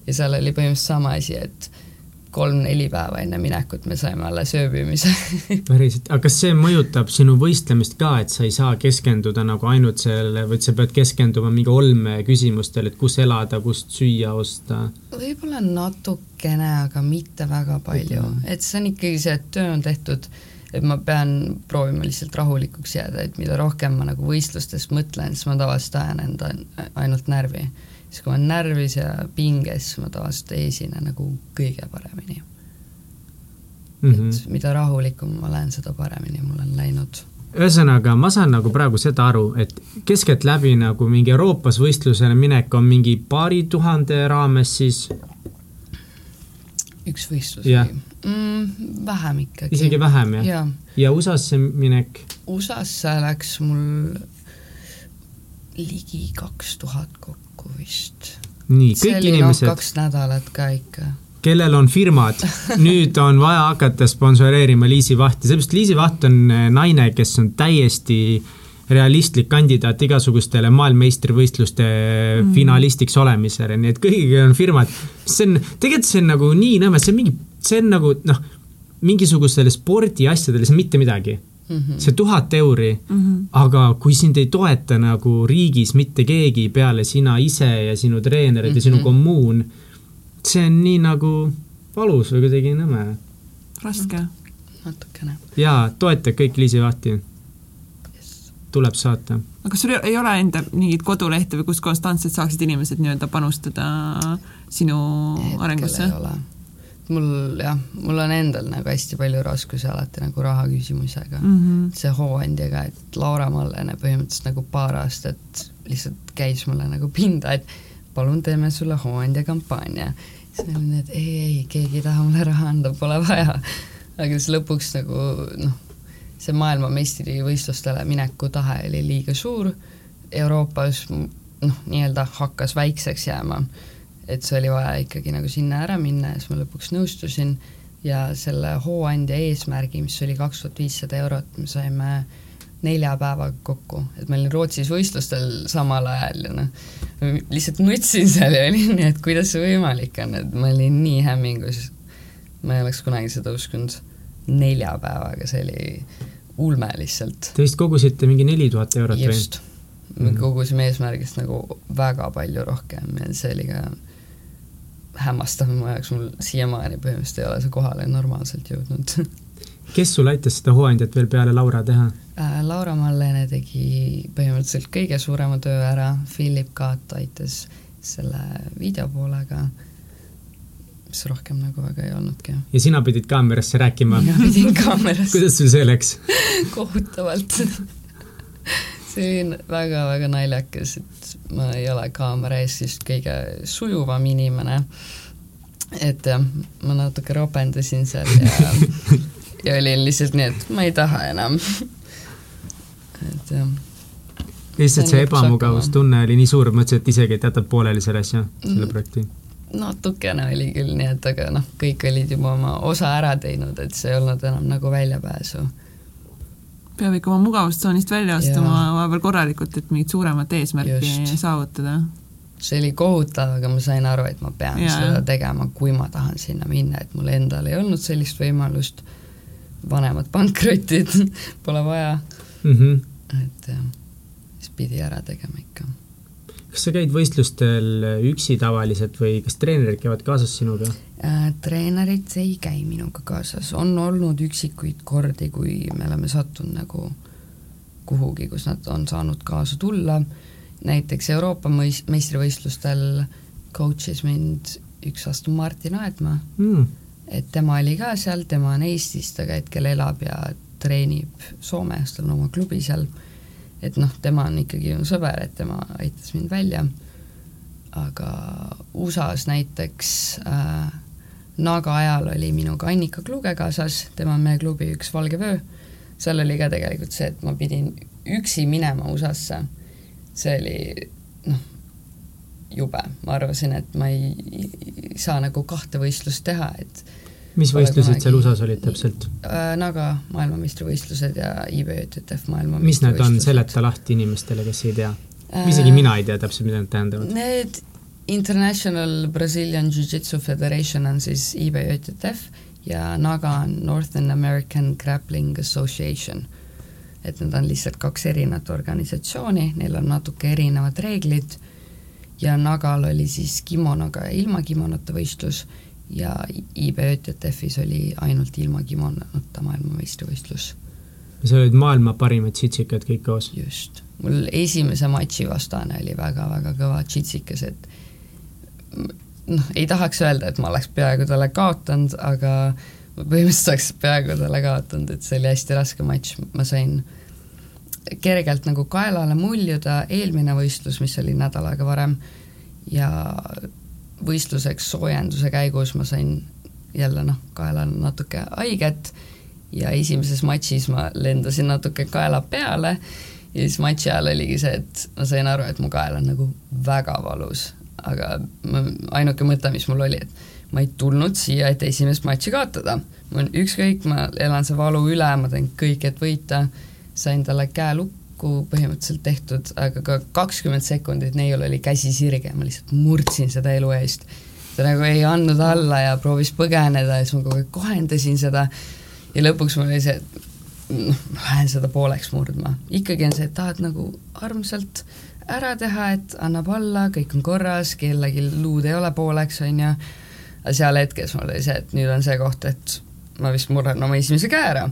ja seal oli põhimõtteliselt sama asi, et kolm-neli päeva enne minekut me saime alles ööbimise [LAUGHS] päriselt, aga kas see mõjutab sinu võistlemist ka, et sa ei saa keskenduda nagu ainult sellele, vaid sa pead keskenduma mingi olmeküsimustele, et kus elada, kust süüa osta? võib-olla natukene, aga mitte väga palju, et see on ikkagi see, et töö on tehtud, et ma pean proovima lihtsalt rahulikuks jääda, et mida rohkem ma nagu võistlustest mõtlen, siis ma tavaliselt ajan enda ainult närvi siis kui ma olen närvis ja pinges, ma tavaliselt ei esine nagu kõige paremini mm. -hmm. et mida rahulikum ma olen, seda paremini mul on läinud. ühesõnaga, ma saan nagu praegu seda aru, et keskeltläbi nagu mingi Euroopas võistlusele minek on mingi paari tuhande raames siis? üks võistlus yeah. Mm,? vähem ikkagi. isegi vähem, jah ja.? ja USA-sse minek? USA-sse läks mul ligi kaks tuhat kokku vist. nii, kõik inimesed. kaks nädalat ka ikka. kellel on firmad, [LAUGHS] nüüd on vaja hakata sponsoreerima Liisi Vahti, sellepärast Liisi Vaht on eh, naine, kes on täiesti realistlik kandidaat igasugustele maailmameistrivõistluste mm. finalistiks olemisele, nii et kõigil on firmad. see on, tegelikult see on nagu nii nõme, see on mingi, see on nagu noh, mingisugustele spordiasjadele see on mitte midagi mm -hmm. see tuhat euri mm, -hmm. aga kui sind ei toeta nagu riigis mitte keegi peale sina ise ja sinu treenerid mm -hmm. ja sinu mhm. kommuun, see on nii nagu valus või kuidagi nõme. raske. natukene. jaa, toeta kõik Liisi Vahti yes.. tuleb saata. aga kas sul ei ole enda mingit kodulehte või kus konstantselt saaksid inimesed nii-öelda panustada sinu Hetkel arengusse? ei ole mul jah, mul on endal nagu hästi palju raskusi alati nagu raha küsimusega mm. -hmm. see hooandjaga, et Laura Mallene põhimõtteliselt nagu paar aastat lihtsalt käis mulle nagu pinda, et palun teeme sulle hooandja kampaania. siis ma olin, et ei, ei, keegi ei taha mulle raha anda, pole vaja. aga siis lõpuks nagu noh, see maailmameistrivõistlustele mineku tahe oli liiga suur, Euroopas noh, nii-öelda hakkas väikseks jääma et see oli vaja ikkagi nagu sinna ära minna ja siis ma lõpuks nõustusin ja selle hooandja eesmärgi, mis oli kaks tuhat viissada eurot, me saime nelja päevaga kokku, et ma olin Rootsis võistlustel samal ajal ja noh, lihtsalt nutsin seal ja olin nii, et kuidas see võimalik on, et ma olin nii hämmingus. ma ei oleks kunagi seda uskunud. nelja päevaga, see oli ulme lihtsalt. Te vist kogusite mingi neli tuhat eurot või? just, me kogusime eesmärgist nagu väga palju rohkem ja see oli ka hämmastav mu jaoks, mul siiamaani põhimõtteliselt ei ole see kohale normaalselt jõudnud [LAUGHS] kes sul aitas seda hooandjat veel peale Laura teha äh,? Laura Mallene tegi põhimõtteliselt kõige suurema töö ära, Philip Kaat aitas selle videopoolega, mis rohkem nagu väga ei olnudki. ja sina pidid kaamerasse rääkima? [LAUGHS] mina pidin kaamerasse kuidas sul see läks [LAUGHS] kohutavalt see oli väga-väga naljakas, et ma ei ole kaamera ees just kõige sujuvam inimene. et jah, ma natuke ropendasin seal ja, [LAUGHS] ja olin lihtsalt nii, et ma ei taha enam. et jah. lihtsalt see ebamugavustunne oli nii suur, mõtlesid, et isegi, et jätad pooleli selle asja, selle mm. projekti? natukene oli küll nii, et aga noh, kõik olid juba oma osa ära teinud, et see ei olnud enam nagu väljapääsu peab ikka oma mugavustsoonist välja astuma vahepeal korralikult, et mingit suuremat eesmärki Just. saavutada. see oli kohutav, aga ma sain aru, et ma pean ja. seda tegema, kui ma tahan sinna minna, et mul endal ei olnud sellist võimalust, vanemad pankrotid [LAUGHS] pole vaja mm. -hmm. et jah, siis pidi ära tegema ikka kas sa käid võistlustel üksi tavaliselt või kas treenerid käivad kaasas sinuga äh,? treenerid ei käi minuga kaasas, on olnud üksikuid kordi, kui me oleme sattunud nagu kuhugi, kus nad on saanud kaasa tulla, näiteks Euroopa meistrivõistlustel coach'is mind üks aasta Martin Aedmaa mm., et tema oli ka seal, tema on Eestist, aga hetkel elab ja treenib Soomes, tal on oma klubi seal et noh, tema on ikkagi mu sõber, et tema aitas mind välja, aga USA-s näiteks äh, Naga ajal oli minuga Annika Kluge kaasas, tema on meie klubi üks valge vöö. seal oli ka tegelikult see, et ma pidin üksi minema USA-sse. see oli noh, jube, ma arvasin, et ma ei, ei saa nagu kahte võistlust teha, et mis võistlused seal USA-s olid täpselt äh,? Naga maailmameistrivõistlused ja IBJTF maailmameistrivõistlused. mis need on, seleta lahti inimestele, kes ei tea äh,. isegi mina ei tea täpselt, mida need tähendavad. Need International Brazilian Jiu-Jitsu Federation on siis IBJTF ja NAGA on Northern American Grappling Association. et need on lihtsalt kaks erinevat organisatsiooni, neil on natuke erinevad reeglid ja NAGA-l oli siis kimonoga ja ilma kimonota võistlus ja IBJTF-is oli ainult ilma kimonota maailmameistrivõistlus. seal olid maailma parimad tšitsikad kõik koos? just, mul esimese matši vastane oli väga-väga kõva tšitsikas, et noh, ei tahaks öelda, et ma oleks peaaegu talle kaotanud, aga ma põhimõtteliselt oleks peaaegu talle kaotanud, et see oli hästi raske matš, ma sain kergelt nagu kaelale muljuda eelmine võistlus, mis oli nädal aega varem ja võistluseks soojenduse käigus ma sain jälle noh, kaelal natuke haiget ja esimeses matšis ma lendasin natuke kaela peale ja siis matši ajal oligi see, et ma sain aru, et mu kael on nagu väga valus, aga ma, ainuke mõte, mis mul oli, et ma ei tulnud siia, et esimest matši kaotada. mul on ükskõik, ma elan see valu üle, ma teen kõik, et võita, sain talle käe lukku põhimõtteliselt tehtud, aga ka kakskümmend sekundit neiul oli käsi sirge, ma lihtsalt murdsin seda elu eest. ta nagu ei andnud alla ja proovis põgeneda ja siis ma kogu aeg kohendasin seda ja lõpuks mul oli see, et noh, ma lähen seda pooleks murdma. ikkagi on see, et tahad nagu armsalt ära teha, et annab alla, kõik on korras, kellelgi luud ei ole pooleks, on ju, aga seal hetkes mul oli see, et nüüd on see koht, et ma vist murran oma esimese käe ära.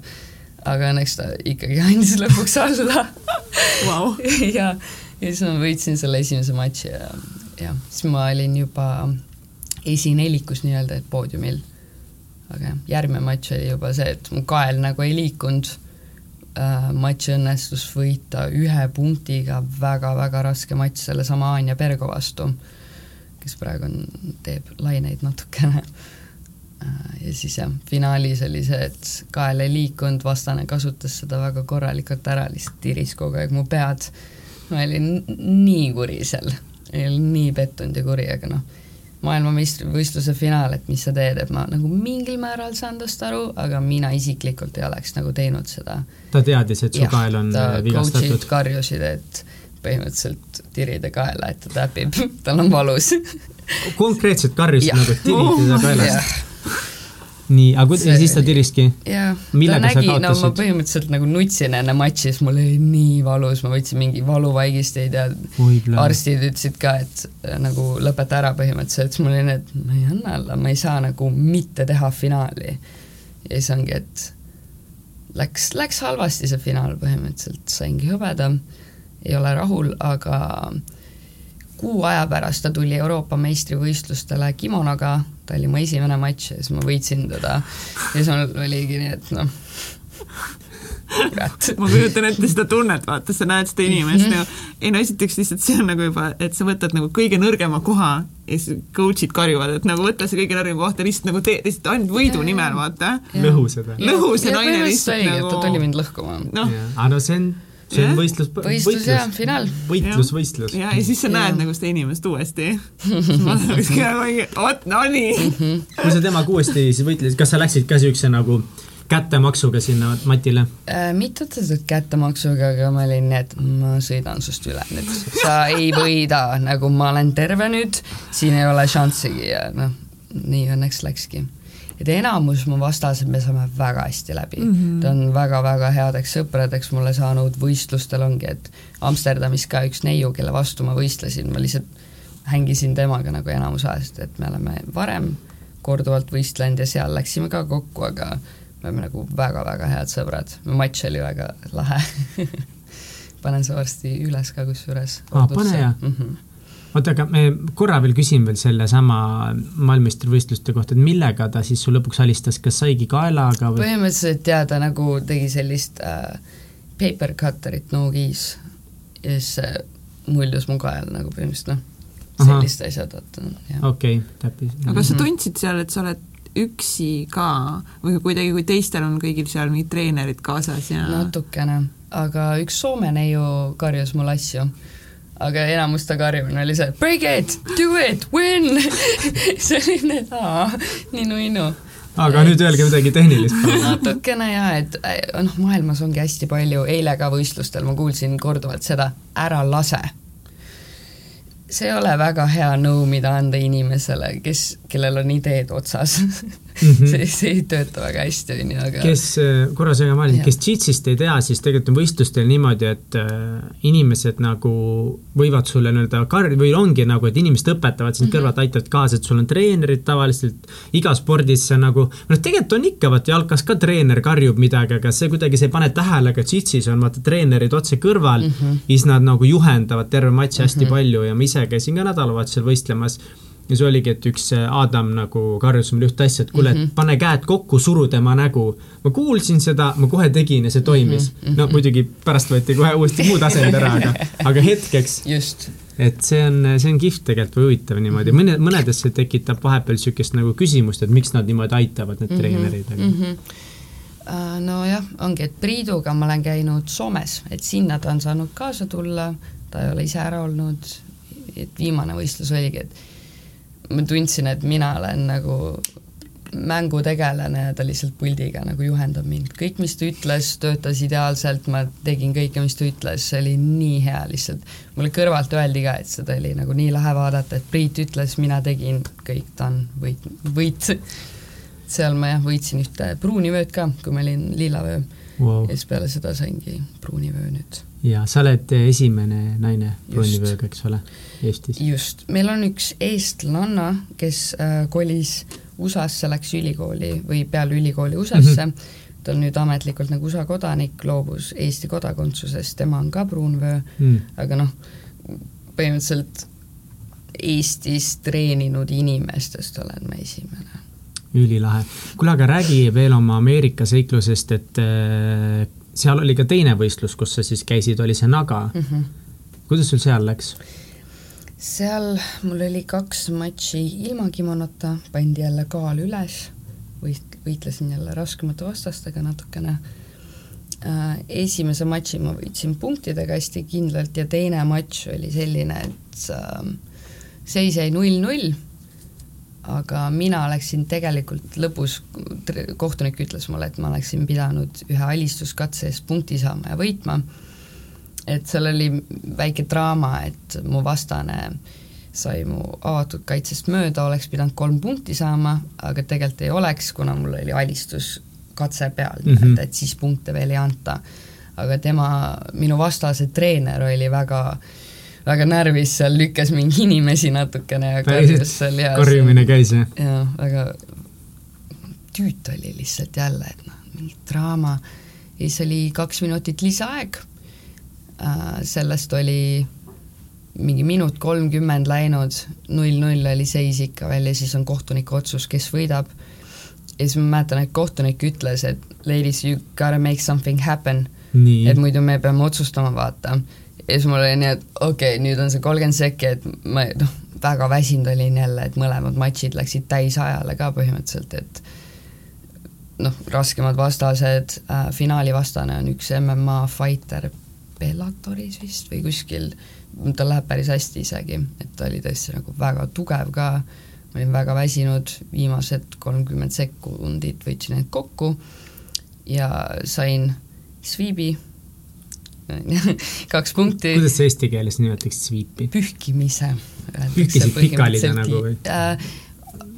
Aga õnneks ta ikkagi [LAUGHS] andis lõpuks alla wow. [LAUGHS] ja, ja siis ma võitsin selle esimese matši ja, ja siis ma olin juba esinelikus nii-öelda, et poodiumil. aga jah, järgmine matš oli juba see, et mu kael nagu ei liikunud äh, matš õnnestus võita ühe punktiga väga-väga raske matš sellesama Anja Pergo vastu, kes praegu on, teeb laineid natukene. Ja siis jah, finaalis oli see, et kael ei liikunud, vastane kasutas seda väga korralikult ära, lihtsalt tiris kogu aeg mu pead. ma olin nii kuri seal, olin nii pettunud ja kuri, aga noh maailmameistrivõistluse finaal, et mis sa teed, et ma nagu mingil määral saan tast aru, aga mina isiklikult ei oleks nagu teinud seda. ta teadis, et su ja, kael on äh, vigastatud? karjusid, et põhimõtteliselt tirida kaela, et ta täpib, [LAUGHS] tal on valus konkreetselt karjusid nagu, et tiri teda [LAUGHS] kaelast? Nii, aga see... siis ta tiriski? jah, ta nägi, no ma põhimõtteliselt nagu nutsin enne matši, siis mul oli nii valus, ma võtsin mingi valuvaigisteid ja Oi, arstid ütlesid ka, et äh, nagu lõpeta ära põhimõtteliselt, siis mul oli need, ma ei anna alla, ma ei saa nagu mitte teha finaali. ja siis ongi, et läks, läks halvasti see finaal põhimõtteliselt, saingi hõbeda, ei ole rahul, aga kuu aja pärast ta tuli Euroopa meistrivõistlustele kimonoga ta oli mu esimene matš ja siis ma võitsin teda ja siis mul oligi nii, et noh, kurat. ma kujutan ette seda tunnet, vaata, sa näed seda inimest mm -hmm. nagu, ei no esiteks lihtsalt see on nagu juba, et sa võtad nagu kõige nõrgema koha ja siis coach'id karjuvad, et nagu võta see kõige nõrgem koht ja lihtsalt nagu tee, lihtsalt ainult võidu nimel, vaata. lõhu seda. lõhu see naine lihtsalt nagu. ta tuli mind lõhkuma. noh, aga no see on see on võistlus, võistlus ja finaal. võitlus, võistlus. ja, ja siis sa näed nagu seda inimest uuesti. [LAUGHS] ma olekski nagu mingi, vot no nii. Mhm. kui sa temaga uuesti siis võitlesid, kas sa läksid ka siukse nagu kättemaksuga sinna matile äh,? mitte otseselt kättemaksuga, aga ma olin nii, et ma sõidan sust üle nüüd. sa ei võida, nagu ma olen terve nüüd, siin ei ole šanssigi ja noh, nii õnneks läkski et enamus mu vastased me saame väga hästi läbi mm. -hmm. ta on väga-väga headeks sõpradeks mulle saanud, võistlustel ongi, et Amsterdamis ka üks neiu, kelle vastu ma võistlesin, ma lihtsalt hängisin temaga nagu enamus ajast, et me oleme varem korduvalt võistlenud ja seal läksime ka kokku, aga me oleme nagu väga-väga head sõbrad, matš oli väga lahe [LAUGHS] panen see varsti üles ka kusjuures. aa, pane ja mm. -hmm oota, aga me korra veel küsin veel sellesama maailmameistrivõistluste kohta, et millega ta siis su lõpuks alistas, kas saigi kaelaga või? põhimõtteliselt jaa, ta nagu tegi sellist äh, paper cutter'it no-keys ja siis äh, muljus mu kael nagu põhimõtteliselt noh, sellised asjad, vaata, jah. okei okay,, täpis. aga sa tundsid seal, et sa oled üksi ka või kuidagi, kui teistel on kõigil seal mingid treenerid kaasas ja natukene, aga üks Soome neiu karjus mul asju aga enamus ta karjumine oli see break it, do it, win! [LAUGHS] See oli nii, nii nunnu aga nüüd öelge midagi tehnilist [LAUGHS] natukene jaa, et noh, maailmas ongi hästi palju, eile ka võistlustel ma kuulsin korduvalt seda, ära lase. see ei ole väga hea nõu, mida anda inimesele, kes, kellel on ideed otsas [LAUGHS] mm. -hmm. see, see ei tööta väga hästi, on ju, aga kes, äh, korra segan vahele, kes Jitsist ei tea, siis tegelikult on võistlustel niimoodi, et äh, inimesed nagu võivad sulle nii-öelda kar-, või ongi nagu, et inimesed õpetavad sind mm -hmm. kõrvalt, aitavad kaasa, et sul on treenerid tavaliselt, iga spordis see nagu, noh, tegelikult on ikka, vaata jalkas ka treener karjub midagi, aga see kuidagi, sa ei pane tähele, aga Jitsis on vaata treenerid otse kõrval mm, -hmm. siis nad nagu juhendavad terve matši hästi mm -hmm. palju ja ma ise käisin ka nädalavahetusel võistlemas ja see oligi, et üks Adam nagu karjus mulle ühte asja, et kuule mm, -hmm. pane käed kokku, suru tema nägu. ma kuulsin seda, ma kohe tegin ja see toimis mm. -hmm. no muidugi pärast võeti kohe uuesti muud asendid ära, aga, [LAUGHS] aga hetkeks. et see on, see on kihvt tegelikult või huvitav niimoodi, mõne, mõnedes see tekitab vahepeal niisugust nagu küsimust, et miks nad niimoodi aitavad, need mm -hmm. treenerid, aga mm. -hmm nojah, ongi, et Priiduga ma olen käinud Soomes, et sinna ta on saanud kaasa tulla, ta ei ole ise ära olnud, et viimane võistlus oligi, et ma tundsin, et mina olen nagu mängutegelane ja ta lihtsalt puldiga nagu juhendab mind. kõik, mis ta ütles, töötas ideaalselt, ma tegin kõike, mis ta ütles, see oli nii hea lihtsalt. mulle kõrvalt öeldi ka, et seda oli nagu nii lahe vaadata, et Priit ütles, mina tegin, kõik, ta on võit, võit. seal ma jah, võitsin ühte pruunivööd ka, kui ma olin lillavöö wow.. ja siis peale seda saingi pruunivöö nüüd ja sa oled esimene naine pruunivööga, eks ole, Eestis? just, meil on üks eestlanna, kes äh, kolis USA-sse, läks ülikooli või peale ülikooli USA-sse mm, -hmm. ta on nüüd ametlikult nagu USA kodanik, loobus Eesti kodakondsusest, tema on ka pruunvöö mm., aga noh, põhimõtteliselt Eestis treeninud inimestest olen ma esimene ülilahe. kuule, aga räägi veel oma Ameerika seiklusest, et äh, seal oli ka teine võistlus, kus sa siis käisid, oli see Naga mm. -hmm. kuidas sul seal läks? seal mul oli kaks matši ilma kimonota, pandi jälle kaal üles, võit-, võitlesin jälle raskemate vastastega natukene äh,. esimese matši ma võitsin punktidega hästi kindlalt ja teine matš oli selline, et äh, seis jäi null-null aga mina läksin tegelikult lõpus, kohtunik ütles mulle, et ma oleksin pidanud ühe alistuskatse eest punkti saama ja võitma, et seal oli väike draama, et mu vastane sai mu avatud kaitsest mööda, oleks pidanud kolm punkti saama, aga tegelikult ei oleks, kuna mul oli alistuskatse peal mm, -hmm. et siis punkte veel ei anta. aga tema, minu vastase treener oli väga äh, väga närvis seal, lükkas mingi [LAUGHS] inimesi natukene ja karjus seal ja karjumine käis, jah? jaa, väga tüüt oli lihtsalt jälle, et noh, mingi draama. ja siis oli kaks minutit lisaaeg äh,, sellest oli mingi minut kolmkümmend läinud, null-null oli seis ikka veel ja siis on kohtuniku otsus, kes võidab. ja siis ma mäletan, et kohtunik ütles, et ladies, you gotta make something happen. et muidu me peame otsustama, vaata ja siis mul oli nii, et okei okay,, nüüd on see kolmkümmend sekki, et ma noh, väga väsinud olin jälle, et mõlemad matšid läksid täisajale ka põhimõtteliselt, et noh, raskemad vastased äh,, finaali vastane on üks MMA fighter Bellatoris vist või kuskil, tal läheb päris hästi isegi, et ta oli tõesti nagu väga tugev ka, ma olin väga väsinud, viimased kolmkümmend sekundit võtsin end kokku ja sain sviibi [LAUGHS] kaks punkti. kuidas sa eesti keeles nimetaks sviipi? pühkimise. pühkisid pikali ta nagu või äh,?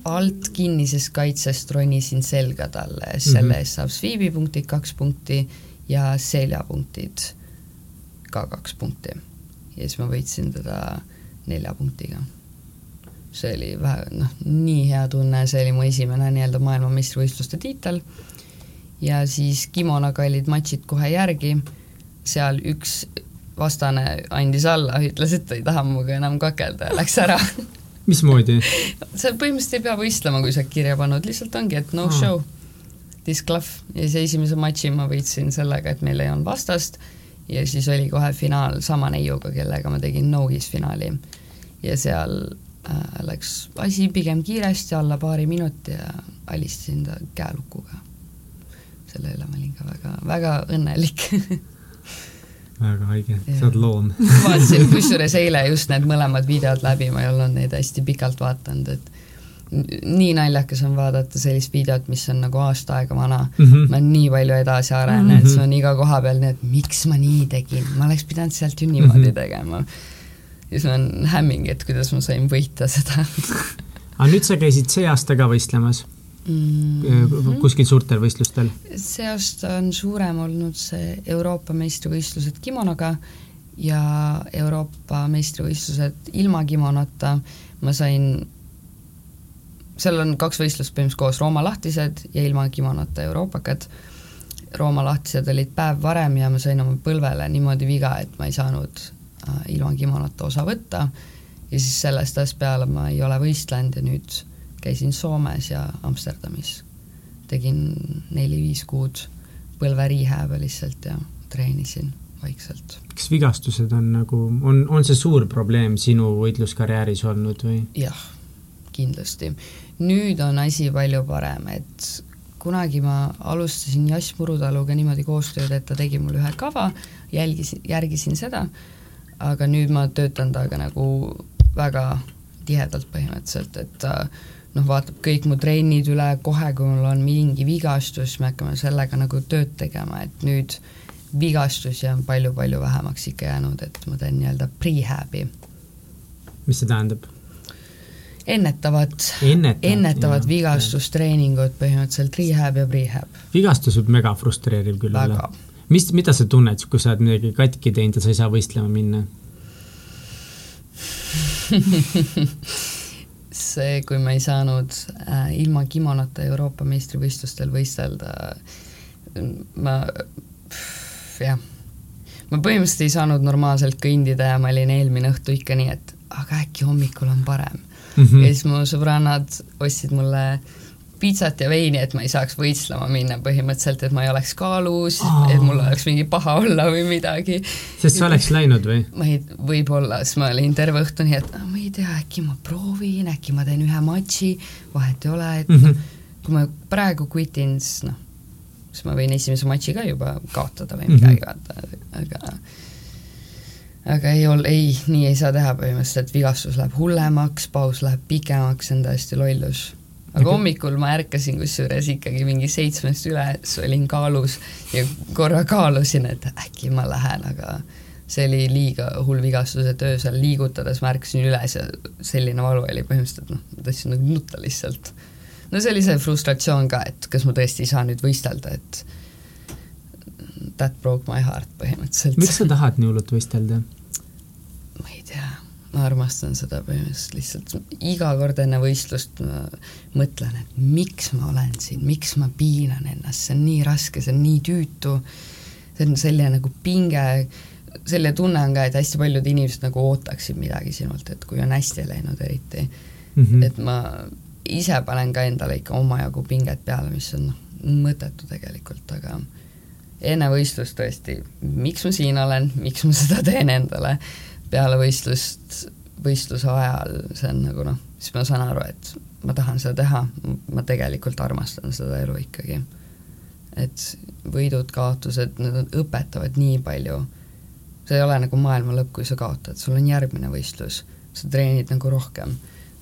alt kinnisest kaitsest ronisin selga talle, selle mm -hmm. eest saab sviibipunktid kaks punkti ja seljapunktid ka kaks punkti. ja siis ma võitsin teda nelja punktiga. see oli vähe, noh, nii hea tunne, see oli mu esimene nii-öelda maailmameistrivõistluste tiitel ja siis kimonaga olid matšid kohe järgi seal üks vastane andis alla, ütles, et ta ei taha minuga enam kakelda ja läks ära [LAUGHS] mismoodi? sa põhimõtteliselt ei pea võistlema, kui sa oled kirja pannud, lihtsalt ongi, et no ah. show, disclav ja siis esimese matši ma võitsin sellega, et meil ei olnud vastast ja siis oli kohe finaal sama neiuga, kellega ma tegin no-his finaali. ja seal äh, läks asi pigem kiiresti, alla paari minuti ja alistasin ta käelukuga. selle üle ma olin ka väga, väga õnnelik [LAUGHS] väga haige, sa oled loom vaatasin kusjuures eile just need mõlemad videod läbi, ma ei olnud neid hästi pikalt vaadanud, et nii naljakas on vaadata sellist videot, mis on nagu aasta aega vana mm. -hmm. ma nii palju edasi arenenud mm, -hmm. see on iga koha peal nii, et miks ma nii tegin, ma oleks pidanud sealt ju niimoodi mm -hmm. tegema. ja siis on hämming, et kuidas ma sain võita seda [LAUGHS] aga nüüd sa käisid see aasta ka võistlemas mm -hmm. kuskil suurtel võistlustel? see aasta on suurem olnud see Euroopa meistrivõistlused kimonoga ja Euroopa meistrivõistlused ilma kimonota. ma sain seal on kaks võistlust põhimõtteliselt koos, Rooma lahtised ja ilma kimonota euroopakad. Rooma lahtised olid päev varem ja ma sain oma põlvele niimoodi viga, et ma ei saanud äh, ilma kimonota osa võtta ja siis sellest ajast peale ma ei ole võistlenud ja nüüd käisin Soomes ja Amsterdamis. tegin neli-viis kuud põlve rehab'e lihtsalt ja treenisin vaikselt. kas vigastused on nagu, on, on see suur probleem sinu võitluskarjääris olnud või? jah, kindlasti nüüd on asi palju parem, et kunagi ma alustasin Jass Murutaluga niimoodi koostööd, et ta tegi mulle ühe kava, jälgisin, järgisin seda, aga nüüd ma töötan temaga nagu väga tihedalt põhimõtteliselt, et ta noh, vaatab kõik mu trennid üle, kohe kui mul on mingi vigastus, me hakkame sellega nagu tööd tegema, et nüüd vigastusi on palju-palju vähemaks ikka jäänud, et ma teen nii-öelda prehab'i. mis see tähendab? ennetavad, ennetavad vigastustreeningud põhimõtteliselt rehab ja prehab. vigastus võib mega frustreeriv küll olla. mis, mida sa tunned, kui sa oled midagi katki teinud ja sa ei saa võistlema minna [LAUGHS] see, kui ma ei saanud äh, ilma kimonota Euroopa meistrivõistlustel võistelda, ma, jah, ma põhimõtteliselt ei saanud normaalselt kõndida ja ma olin eelmine õhtu ikka nii, et aga äkki hommikul on parem mm. -hmm. ja siis mu sõbrannad ostsid mulle pitsat ja veini, et ma ei saaks võistlema minna põhimõtteliselt, et ma ei oleks kaalus oh., et mul oleks mingi paha olla või midagi. sest sa oleks läinud või? ma ei, võib-olla, siis ma olin terve õhtu nii, et ma ei tea, äkki ma proovin, äkki ma teen ühe matši, vahet ei ole, et mm -hmm. kui ma praegu quitin, siis noh, siis ma võin esimese matši ka juba kaotada või midagi mm, -hmm. vaata, aga aga ei ol-, ei, nii ei saa teha põhimõtteliselt, vigastus läheb hullemaks, paus läheb pikemaks, see on täiesti lollus. Aga hommikul ma ärkasin kusjuures ikkagi mingi seitsmest üles, olin kaalus ja korra kaalusin, et äkki ma lähen, aga see oli liiga hull vigastus, et öösel liigutades ma ärkasin üles ja selline valu oli põhimõtteliselt, noh, ma tahtsin nagu nutta lihtsalt. no see oli see frustratsioon ka, et kas ma tõesti ei saa nüüd võistelda, et that broke my heart põhimõtteliselt. miks sa tahad nii hullult võistelda? ma ei tea, ma armastan seda põhimõtteliselt lihtsalt. Iga kord enne võistlust ma mõtlen, et miks ma olen siin, miks ma piinan ennast, see on nii raske, see on nii tüütu, see on selline nagu pinge, selle tunne on ka, et hästi paljud inimesed nagu ootaksid midagi sinult, et kui on hästi läinud eriti. Mm, -hmm. et ma ise panen ka endale ikka omajagu pinget peale, mis on noh, mõttetu tegelikult, aga enne võistlust tõesti, miks ma siin olen, miks ma seda teen endale, peale võistlust, võistluse ajal, see on nagu noh, siis ma saan aru, et ma tahan seda teha, ma tegelikult armastan seda elu ikkagi. et võidud-kaotused, need õpetavad nii palju, see ei ole nagu maailma lõpp, kui sa kaotad, sul on järgmine võistlus, sa treenid nagu rohkem,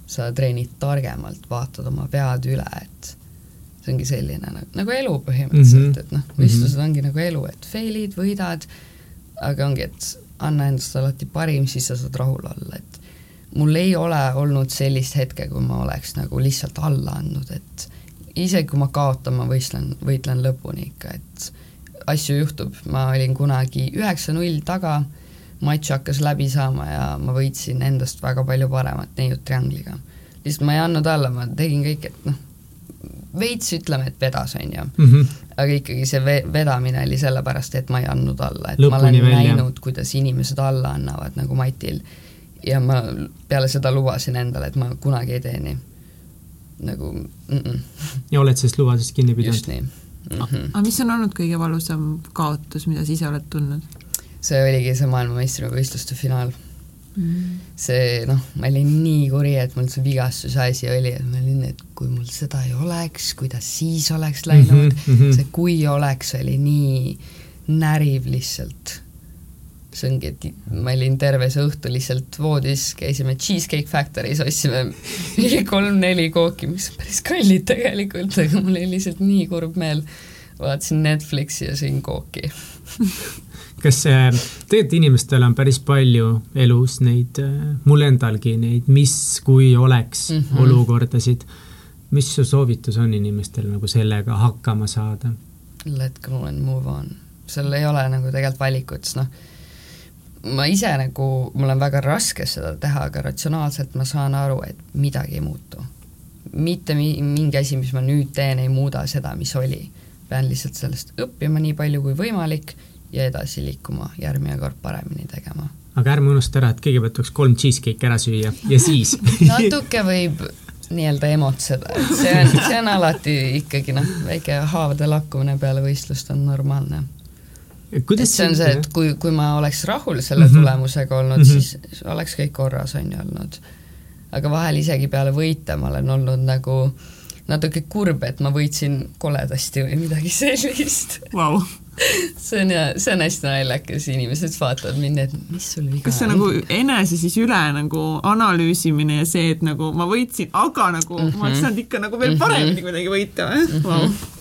sa treenid targemalt, vaatad oma vead üle, et see ongi selline nagu, nagu elu põhimõtteliselt mm, -hmm. et noh, võistlused mm -hmm. ongi nagu elu, et fail'id, võidad, aga ongi, et anna endast alati parim, siis sa saad rahul olla, et mul ei ole olnud sellist hetke, kui ma oleks nagu lihtsalt alla andnud, et isegi kui ma kaotan, ma võistlen, võitlen lõpuni ikka, et asju juhtub, ma olin kunagi üheksa-null taga, matš hakkas läbi saama ja ma võitsin endast väga palju paremat neiut triangliga. lihtsalt ma ei andnud alla, ma tegin kõik, et noh, veits ütleme, et vedas, on ju mm. -hmm. aga ikkagi see ve vedamine oli sellepärast, et ma ei andnud alla, et Lõpuni ma olen välja. näinud, kuidas inimesed alla annavad nagu matil. ja ma peale seda lubasin endale, et ma kunagi ei tee nii. nagu mm -mm. ja oled sellest lubadusest kinni pidanud? just nii mm. -hmm. aga mis on olnud kõige valusam kaotus, mida sa ise oled tundnud? see oligi see maailmameistrivõistluste finaal mm.. see noh, ma olin nii kuri, et mul see vigastuse asi oli, et ma olin, et kui mul seda ei oleks, kuidas siis oleks läinud mm, -hmm. see kui oleks oli nii näriv lihtsalt. see ongi, et ma olin terve see õhtu lihtsalt voodis, käisime Cheesecake Factory's, ostsime mingi kolm-neli kooki, mis on päris kallid tegelikult, aga mul oli lihtsalt nii kurb meel. vaatasin Netflixi ja sõin kooki [LAUGHS] kas tegelikult inimestel on päris palju elus neid, äh, mul endalgi neid mis, kui oleks mm -hmm. olukordasid. mis su soovitus on inimestel nagu sellega hakkama saada? Let go and move on. sul ei ole nagu tegelikult valikut, sest noh, ma ise nagu, mul on väga raske seda teha, aga ratsionaalselt ma saan aru, et midagi ei muutu. mitte mi-, mingi asi, mis ma nüüd teen, ei muuda seda, mis oli. pean lihtsalt sellest õppima nii palju kui võimalik ja edasi liikuma, järgmine kord paremini tegema. aga ärme unusta ära, et kõigepealt tuleks kolm cheesecake'i ära süüa ja [LAUGHS] siis natuke võib nii-öelda emotseda, et see on, see on alati ikkagi noh, väike haavade lakkumine peale võistlust on normaalne. et see on see, et kui, kui ma oleks rahul selle mm -hmm. tulemusega olnud mm, -hmm. siis oleks kõik korras, on ju olnud. aga vahel isegi peale võite ma olen olnud nagu natuke kurb, et ma võitsin koledasti või midagi [LAUGHS] sellist wow [LAUGHS] see on ja, see on hästi naljakas, inimesed vaatavad mind, et mis sul viga on. kas see nagu enese siis üle nagu analüüsimine ja see, et nagu ma võitsin, aga nagu mm -hmm. ma oleks saanud ikka nagu veel mhm. paremini mm -hmm. kuidagi võita või mm? -hmm.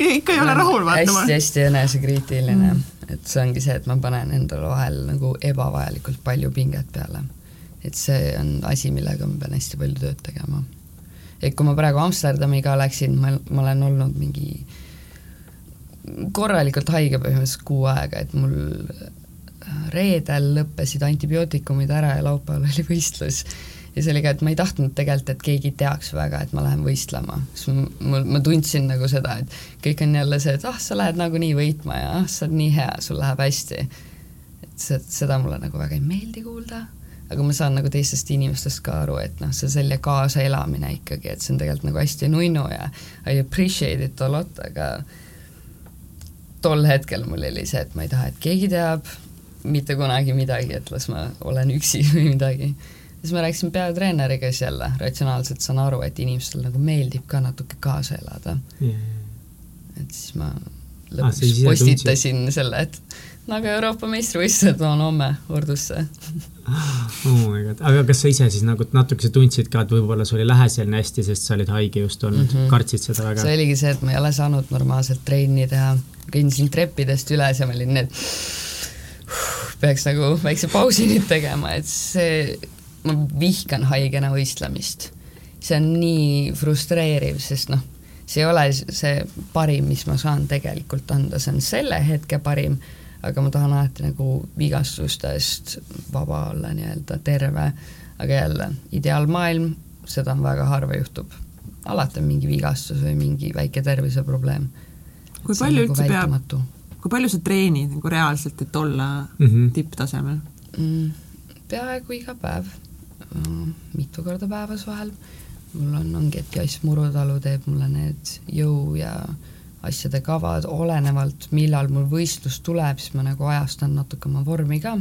Ikka ei ole rahul vaatama. hästi-hästi enesekriitiline mm, -hmm. et see ongi see, et ma panen endale vahel nagu ebavajalikult palju pinget peale. et see on asi, millega ma pean hästi palju tööd tegema. et kui ma praegu Amsterdamiga läksin, ma, ma olen olnud mingi korralikult haige põhimõtteliselt kuu aega, et mul reedel lõppesid antibiootikumid ära ja laupäeval oli võistlus. ja see oli ka, et ma ei tahtnud tegelikult, et keegi teaks väga, et ma lähen võistlema, sest ma, ma tundsin nagu seda, et kõik on jälle see, et ah, sa lähed nagunii võitma ja ah, sa oled nii hea, sul läheb hästi. et see, seda mulle nagu väga ei meeldi kuulda, aga ma saan nagu teistest inimestest ka aru, et noh, see selle kaasaelamine ikkagi, et see on tegelikult nagu hästi nunnu ja I appreciate it a lot, aga tol hetkel mul oli see, et ma ei taha, et keegi teab mitte kunagi midagi, et las ma olen üksi [LAUGHS] või midagi. siis ma rääkisin peatreeneriga, siis jälle ratsionaalselt saan aru, et inimestel nagu meeldib ka natuke kaasa elada. Yeah.. et siis ma lõpuks ah, postitasin selle, et nagu Euroopa meistrivõistlused on homme Ordusse oh my god, aga kas sa ise siis nagu natukese tundsid ka, et võib-olla sul ei lähe selline hästi, sest sa olid haige just olnud mm, -hmm. kartsid seda väga? see oligi see, et ma ei ole saanud normaalselt trenni teha kõndisin treppidest üles ja ma olin, et peaks nagu väikse pausi nüüd tegema, et see, ma vihkan haigena võistlemist. see on nii frustreeriv, sest noh, see ei ole see parim, mis ma saan tegelikult anda, see on selle hetke parim, aga ma tahan alati nagu vigastustest vaba olla nii-öelda terve, aga jälle, ideaalmaailm, seda on väga harva juhtub. alati on mingi vigastus või mingi väike terviseprobleem kui see palju nagu üldse peab, kui palju sa treenid nagu reaalselt, et olla mm -hmm. tipptasemel mm,? peaaegu iga päev mm,, mitu korda päevas vahel. mul on, ongi, et Jass Murutalu teeb mulle need jõu ja asjade kavad, olenevalt millal mul võistlus tuleb, siis ma nagu ajastan natuke oma vormi ka,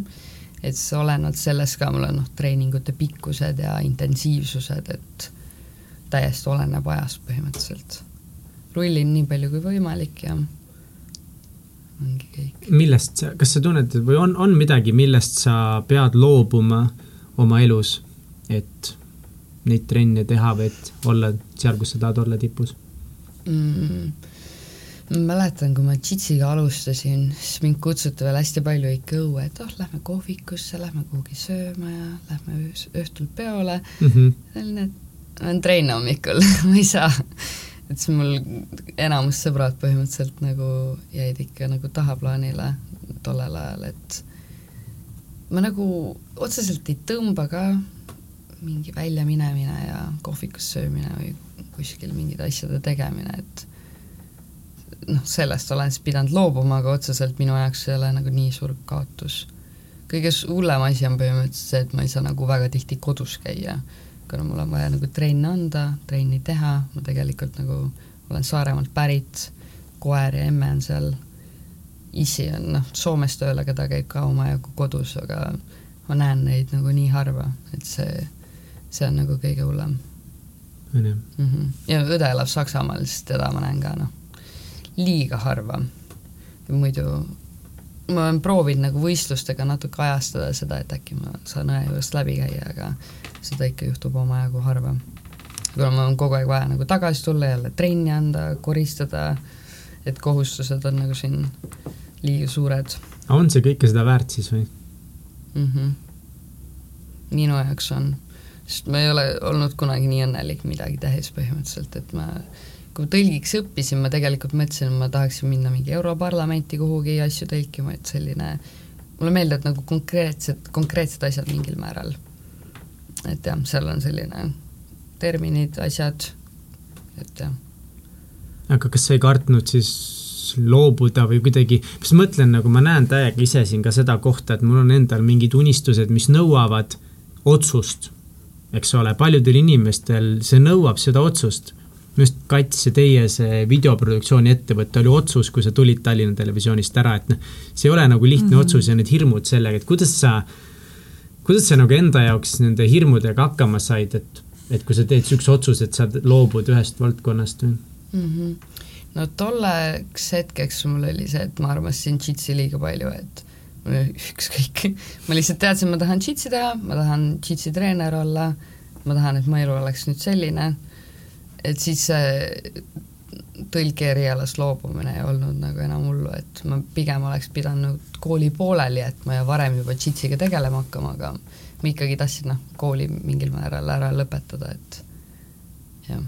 et see olenevalt sellest ka mul on noh, treeningute pikkused ja intensiivsused, et täiesti oleneb ajast põhimõtteliselt rullin nii palju kui võimalik ja ongi kõik. millest sa, kas sa tunned või on, on midagi, millest sa pead loobuma oma elus, et neid trenne teha või et olla seal, kus sa tahad olla tipus mm.? Mäletan, kui ma džitsiga alustasin, siis mind kutsuti veel hästi palju ikka õue, et oh, lähme kohvikusse, lähme kuhugi sööma ja lähme õhtul peole mm. -hmm. selline, et ma olen trenn hommikul [LAUGHS] ma ei saa et siis mul enamus sõbrad põhimõtteliselt nagu jäid ikka nagu tahaplaanile tollel ajal, et ma nagu otseselt ei tõmba ka mingi väljaminemine ja kohvikus söömine või kuskil mingite asjade tegemine, et noh, sellest olen siis pidanud loobuma, aga otseselt minu jaoks ei ole nagu nii suur kaotus. kõige hullem asi on põhimõtteliselt see, et ma ei saa nagu väga tihti kodus käia kuna mul on vaja nagu trenne anda, trenni teha, ma tegelikult nagu olen Saaremaalt pärit, koer ja emme on seal, isi on noh, Soomes tööl, aga ta käib ka omajagu kodus, aga ma näen neid nagu nii harva, et see, see on nagu kõige hullem. onju. Mhm. ja õde elab Saksamaal, siis teda ma näen ka noh, liiga harva. muidu ma olen proovinud nagu võistlustega natuke ajastada seda, et äkki ma saan õe juurest läbi käia, aga seda ikka juhtub omajagu harva. kuna mul on kogu aeg vaja nagu tagasi tulla, jälle trenni anda, koristada, et kohustused on nagu siin liiga suured on see kõike seda väärt siis või mm? -hmm. minu jaoks on, sest ma ei ole olnud kunagi nii õnnelik midagi tehes põhimõtteliselt, et ma kui tõlgiks õppisin, ma tegelikult mõtlesin, et ma tahaksin minna mingi Europarlamenti kuhugi asju tõlkima, et selline, mulle meeldivad nagu konkreetsed, konkreetsed asjad mingil määral. et jah, seal on selline terminid, asjad, et jah. aga kas sa ei kartnud siis loobuda või kuidagi, ma just mõtlen, nagu ma näen täiega ise siin ka seda kohta, et mul on endal mingid unistused, mis nõuavad otsust, eks ole, paljudel inimestel see nõuab seda otsust. Minu arust Kats ja teie see videoproduktsiooni ettevõte oli otsus, kui sa tulid Tallinna Televisioonist ära, et noh, see ei ole nagu lihtne mm -hmm. otsus ja need hirmud sellega, et kuidas sa, kuidas sa nagu enda jaoks nende hirmudega hakkama said, et, et kui sa teed siukse otsuse, et sa loobud ühest valdkonnast või mm? -hmm no tolleks hetkeks mul oli see, et ma armastasin džitsi liiga palju, et ükskõik. ma lihtsalt teadsin, ma tahan džitsi teha, ma tahan džitsi treener olla, ma tahan, et mu elu oleks nüüd selline, et siis see tõlkeerialast loobumine ei olnud nagu enam hullu, et ma pigem oleks pidanud kooli pooleli jätma ja varem juba džitsiga tegelema hakkama, aga ma ikkagi tahtsin noh, kooli mingil määral ära lõpetada, et jah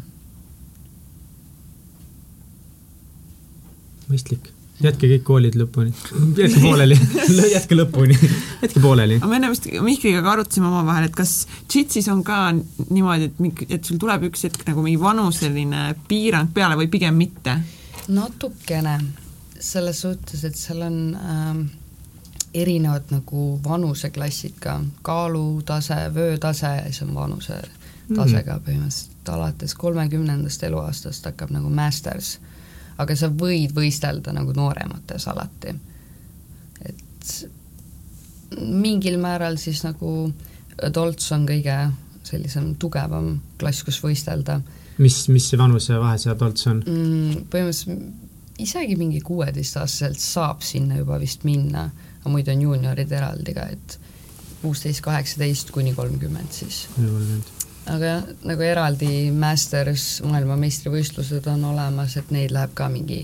mõistlik. Jätke kõik koolid lõpuni, jätke pooleli. [LAUGHS] Jätke lõpuni, jätke pooleli. aga me enne vist Mihkliga ka arutasime omavahel, et kas džitsis on ka niimoodi, et, et sul tuleb üks hetk nagu mingi vanuseline piirang peale või pigem mitte? natukene, selles suhtes, et seal on ähm, erinevad nagu vanuseklassid ka, kaalutase, vöötase ja siis on vanuse tase ka põhimõtteliselt, alates kolmekümnendast eluaastast hakkab nagu masters aga sa võid võistelda nagu nooremates alati. et mingil määral siis nagu adults on kõige sellisem tugevam klass, kus võistelda. mis, mis see vanusevahe see adults on mm,? põhimõtteliselt isegi mingi kuueteistaastaselt saab sinna juba vist minna, aga muidu on juuniorid eraldi ka, et kuusteist, kaheksateist kuni kolmkümmend siis aga jah, nagu eraldi Masters maailmameistrivõistlused on olemas, et neid läheb ka mingi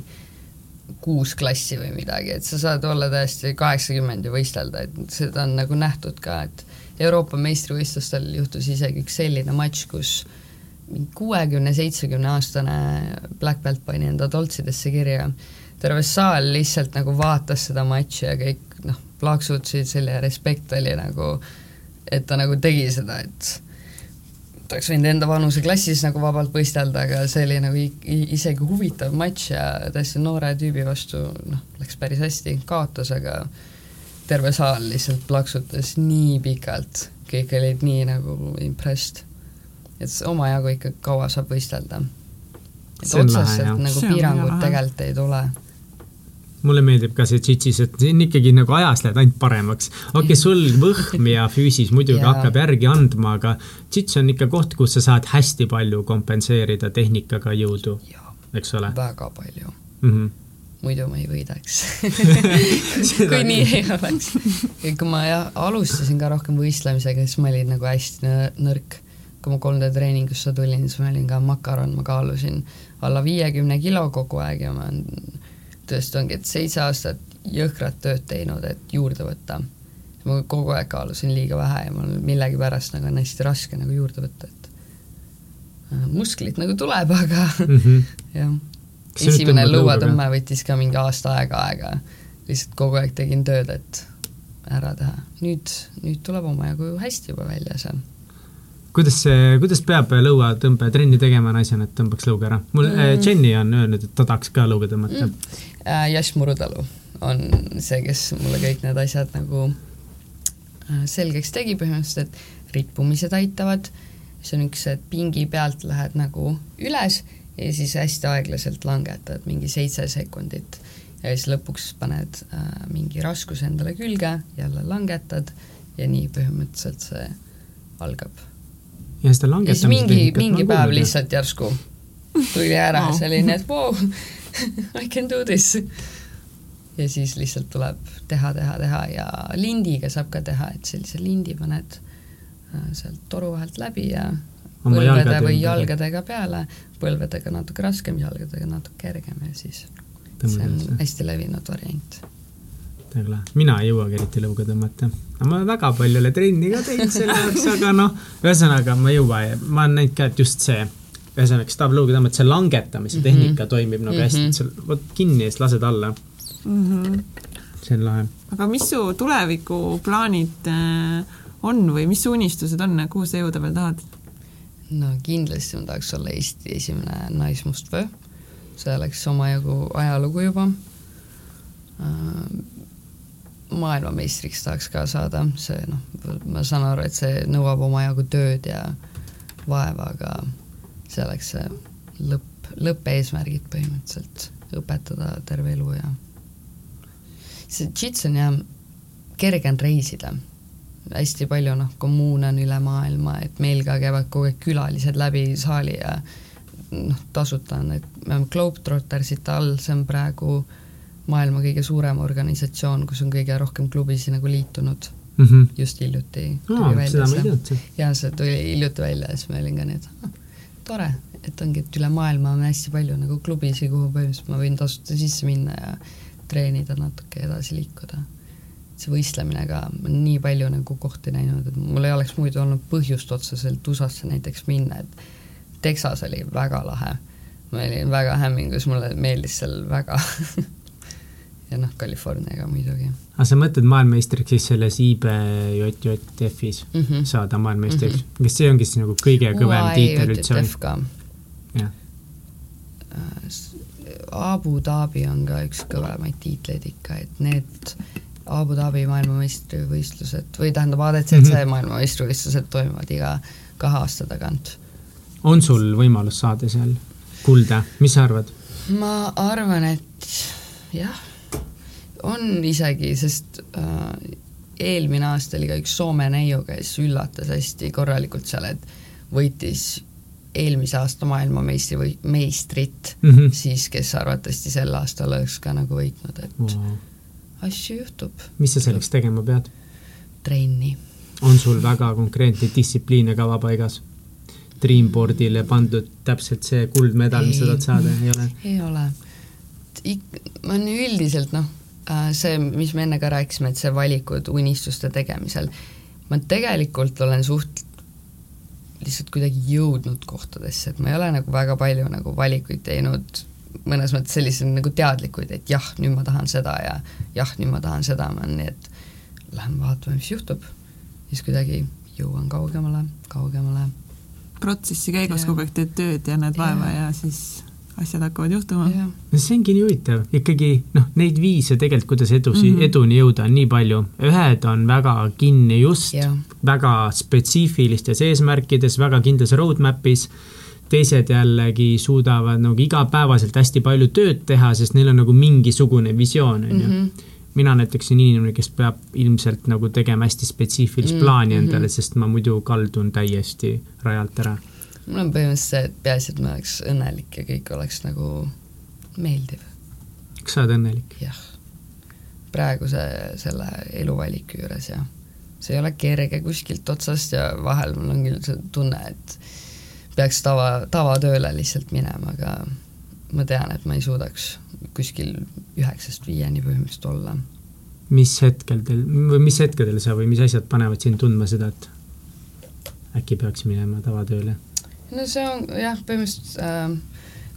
kuus klassi või midagi, et sa saad olla täiesti kaheksakümmend ja võistelda, et seda on nagu nähtud ka, et Euroopa meistrivõistlustel juhtus isegi üks selline matš, kus mingi kuuekümne, seitsmekümne aastane Black Belt pani enda toltsidesse kirja. terve saal lihtsalt nagu vaatas seda matši ja kõik noh, plaksutasid, selle respekt oli nagu, et ta nagu tegi seda, et oleks võinud enda vanuseklassis nagu vabalt võistelda, aga see oli nagu isegi huvitav matš ja täiesti noore tüübi vastu noh, läks päris hästi, kaotas, aga terve saal lihtsalt plaksutas nii pikalt, kõik olid nii nagu impressed. et omajagu ikka kaua saab võistelda. et otseselt nagu piirangut tegelikult ei tule mulle meeldib ka see tšitšis, et siin ikkagi nagu ajas lähed ainult paremaks. okei okay,, sul võhm ja füüsis muidugi ja. hakkab järgi andma, aga tšitš on ikka koht, kus sa saad hästi palju kompenseerida tehnikaga jõudu, eks ole? väga palju mm. -hmm muidu ma ei võidaks [LAUGHS] kui nii ei oleks. kui ma jah, alustasin ka rohkem võistlemisega, siis ma olin nagu hästi nõrk. kui ma 3D treeningusse tulin, siis ma olin ka makaron, ma kaalusin alla viiekümne kilo kogu aeg ja ma tõesti ongi, et seitse aastat jõhkrat tööd teinud, et juurde võtta. ma kogu aeg kaalusin liiga vähe ja mul millegipärast nagu on hästi raske nagu juurde võtta, et äh, musklit nagu tuleb, aga mm -hmm. [LAUGHS] jah. esimene lõuatõmme võttis ka mingi aasta aega aega, lihtsalt kogu aeg tegin tööd, et ära teha. nüüd, nüüd tuleb omajagu hästi juba välja seal kuidas see, kuidas peab lõuatõmbetrenni tegema naisena, et tõmbaks lõuga ära? mul mm., äh, Jenny on öelnud, et ta tahaks ka lõuga tõmmata mm.. Äh, Jaš Murutalu on see, kes mulle kõik need asjad nagu äh, selgeks tegi põhimõtteliselt, et rippumised aitavad, see on üks, et pingi pealt lähed nagu üles ja siis hästi aeglaselt langetad, mingi seitse sekundit. ja siis lõpuks paned äh, mingi raskuse endale külge, jälle langetad ja nii põhimõtteliselt see algab. Ja seda ja siis mingi, mingi päev. lihtsalt järsku tuli ära Oh. selline, et vau, [LAUGHS] I can do this. ja siis lihtsalt tuleb teha, teha, teha ja lindiga saab ka teha, et sellise lindi paned äh, sealt toru vahelt läbi ja Oma põlvede jalgade või jalgadega peale, põlvedega natuke raskem, jalgadega natuke kergem ja siis see on hästi levinud variant. väga, mina ei jõuagi eriti lõuga tõmmata. ma väga palju ei ole trenni ka teinud selle jaoks, aga noh, ühesõnaga ma ei jõua ja ma olen näinud ka, et just see, ühesõnaga seda lõuga tõmmata, see langetamise Mhm. tehnika toimib nagu hästi, Mhm. et sa võtad kinni ja siis lased alla, mm. -hmm. see on lahe. aga mis su tulevikuplaanid äh, on või mis su unistused on, kuhu sa jõuda veel tahad? no kindlasti ma tahaks olla Eesti esimene naismustvöö, see oleks omajagu ajalugu juba. Maailmameistriks tahaks ka saada, see noh, ma saan aru, et see nõuab omajagu tööd ja vaeva, aga see oleks see lõpp, lõppeesmärgid põhimõtteliselt, õpetada terve elu ja see džits on jah, kerge on reisida. Hästi palju noh, kommuune on üle maailma, et meil ka käivad kogu aeg külalised läbi saali ja noh, tasuta on, et me oleme Globetrottersite all, see on praegu maailma kõige suurem organisatsioon, kus on kõige rohkem klubisid nagu liitunud, just hiljuti tuli välja ma ei see. teadnud. ja see tuli hiljuti välja ja siis ma olin ka nii, et ah, tore, et ongi, et üle maailma on hästi palju nagu klubisid, kuhu põhimõtteliselt ma võin tasuta sisse minna ja treenida natuke edasi liikuda. see võistlemine ka, ma olen nii palju nagu kohti näinud, et mul ei oleks muidu olnud põhjust otseselt USA-sse näiteks minna, et Texas oli väga lahe. ma olin väga hämmingus, mulle meeldis seal väga [LAUGHS] ja noh, California ka muidugi aga sa mõtled maailmameistriks siis selles IBJJF-is mm. -hmm. saada maailmameistriks mm, -hmm. kas see ongi siis nagu kõige kõvem tiitel üldse jah, Abu Dhabi on ka üks kõvemaid tiitleid ikka, et need Abu Dhabi maailmameistrivõistlused või tähendab ADCC mm. -hmm. maailmameistrivõistlused toimuvad iga kahe aasta tagant. on sul võimalus saada seal kulda, mis sa arvad? ma arvan, et jah, on isegi, sest äh, eelmine aasta oli ka üks Soome neiu, kes üllatas hästi korralikult seal, et võitis eelmise aasta maailmameistri või meistrit mm. -hmm. siis kes arvatavasti sel aastal oleks ka nagu võitnud, et Wow. asju juhtub, mis sa selleks tegema pead? trenni. on sul väga konkreetne distsipliin ja kava paigas? Dreamboardile pandud täpselt see kuldmedal, mis sa Ei. tahad saada, ei ole? ei ole. Ik-, ma olen üldiselt noh, see, mis me enne ka rääkisime, et see valikud unistuste tegemisel, ma tegelikult olen suht- lihtsalt kuidagi jõudnud kohtadesse, et ma ei ole nagu väga palju nagu valikuid teinud mõnes mõttes selliseid nagu teadlikuid, et jah, nüüd ma tahan seda ja jah, nüüd ma tahan seda, nii, et lähen vaatame, mis juhtub. siis kuidagi jõuan kaugemale, kaugemale. protsessi käigus kogu aeg teed tööd ja näed vaeva ja siis asjad hakkavad juhtuma. see ongi nii huvitav, ikkagi noh, neid viise tegelikult, kuidas edusi mm, Mhm. -hmm. eduni jõuda on nii palju, ühed on väga kinni just jah, väga spetsiifilistes eesmärkides, väga kindlas roadmap'is, teised jällegi suudavad nagu igapäevaselt hästi palju tööd teha, sest neil on nagu mingisugune visioon, on ju. Mhm. mina näiteks olen inimene, kes peab ilmselt nagu tegema hästi spetsiifilist Mm, plaani mhm. endale, sest ma muidu kaldun täiesti rajalt ära. Mul on põhimõtteliselt see, et peaasi, et ma oleks õnnelik ja kõik oleks nagu meeldiv, kas sa oled õnnelik? jah. praeguse selle eluvaliku juures ja see ei ole kerge kuskilt otsast ja vahel mul on küll see tunne, et peaks tava, tavatööle lihtsalt minema, aga ma tean, et ma ei suudaks kuskil üheksast viieni põhimõtteliselt olla. mis hetkel teil või mis hetkedel sa või mis asjad panevad sind tundma seda, et äkki peaks minema tavatööle? No see on jah, põhimõtteliselt äh,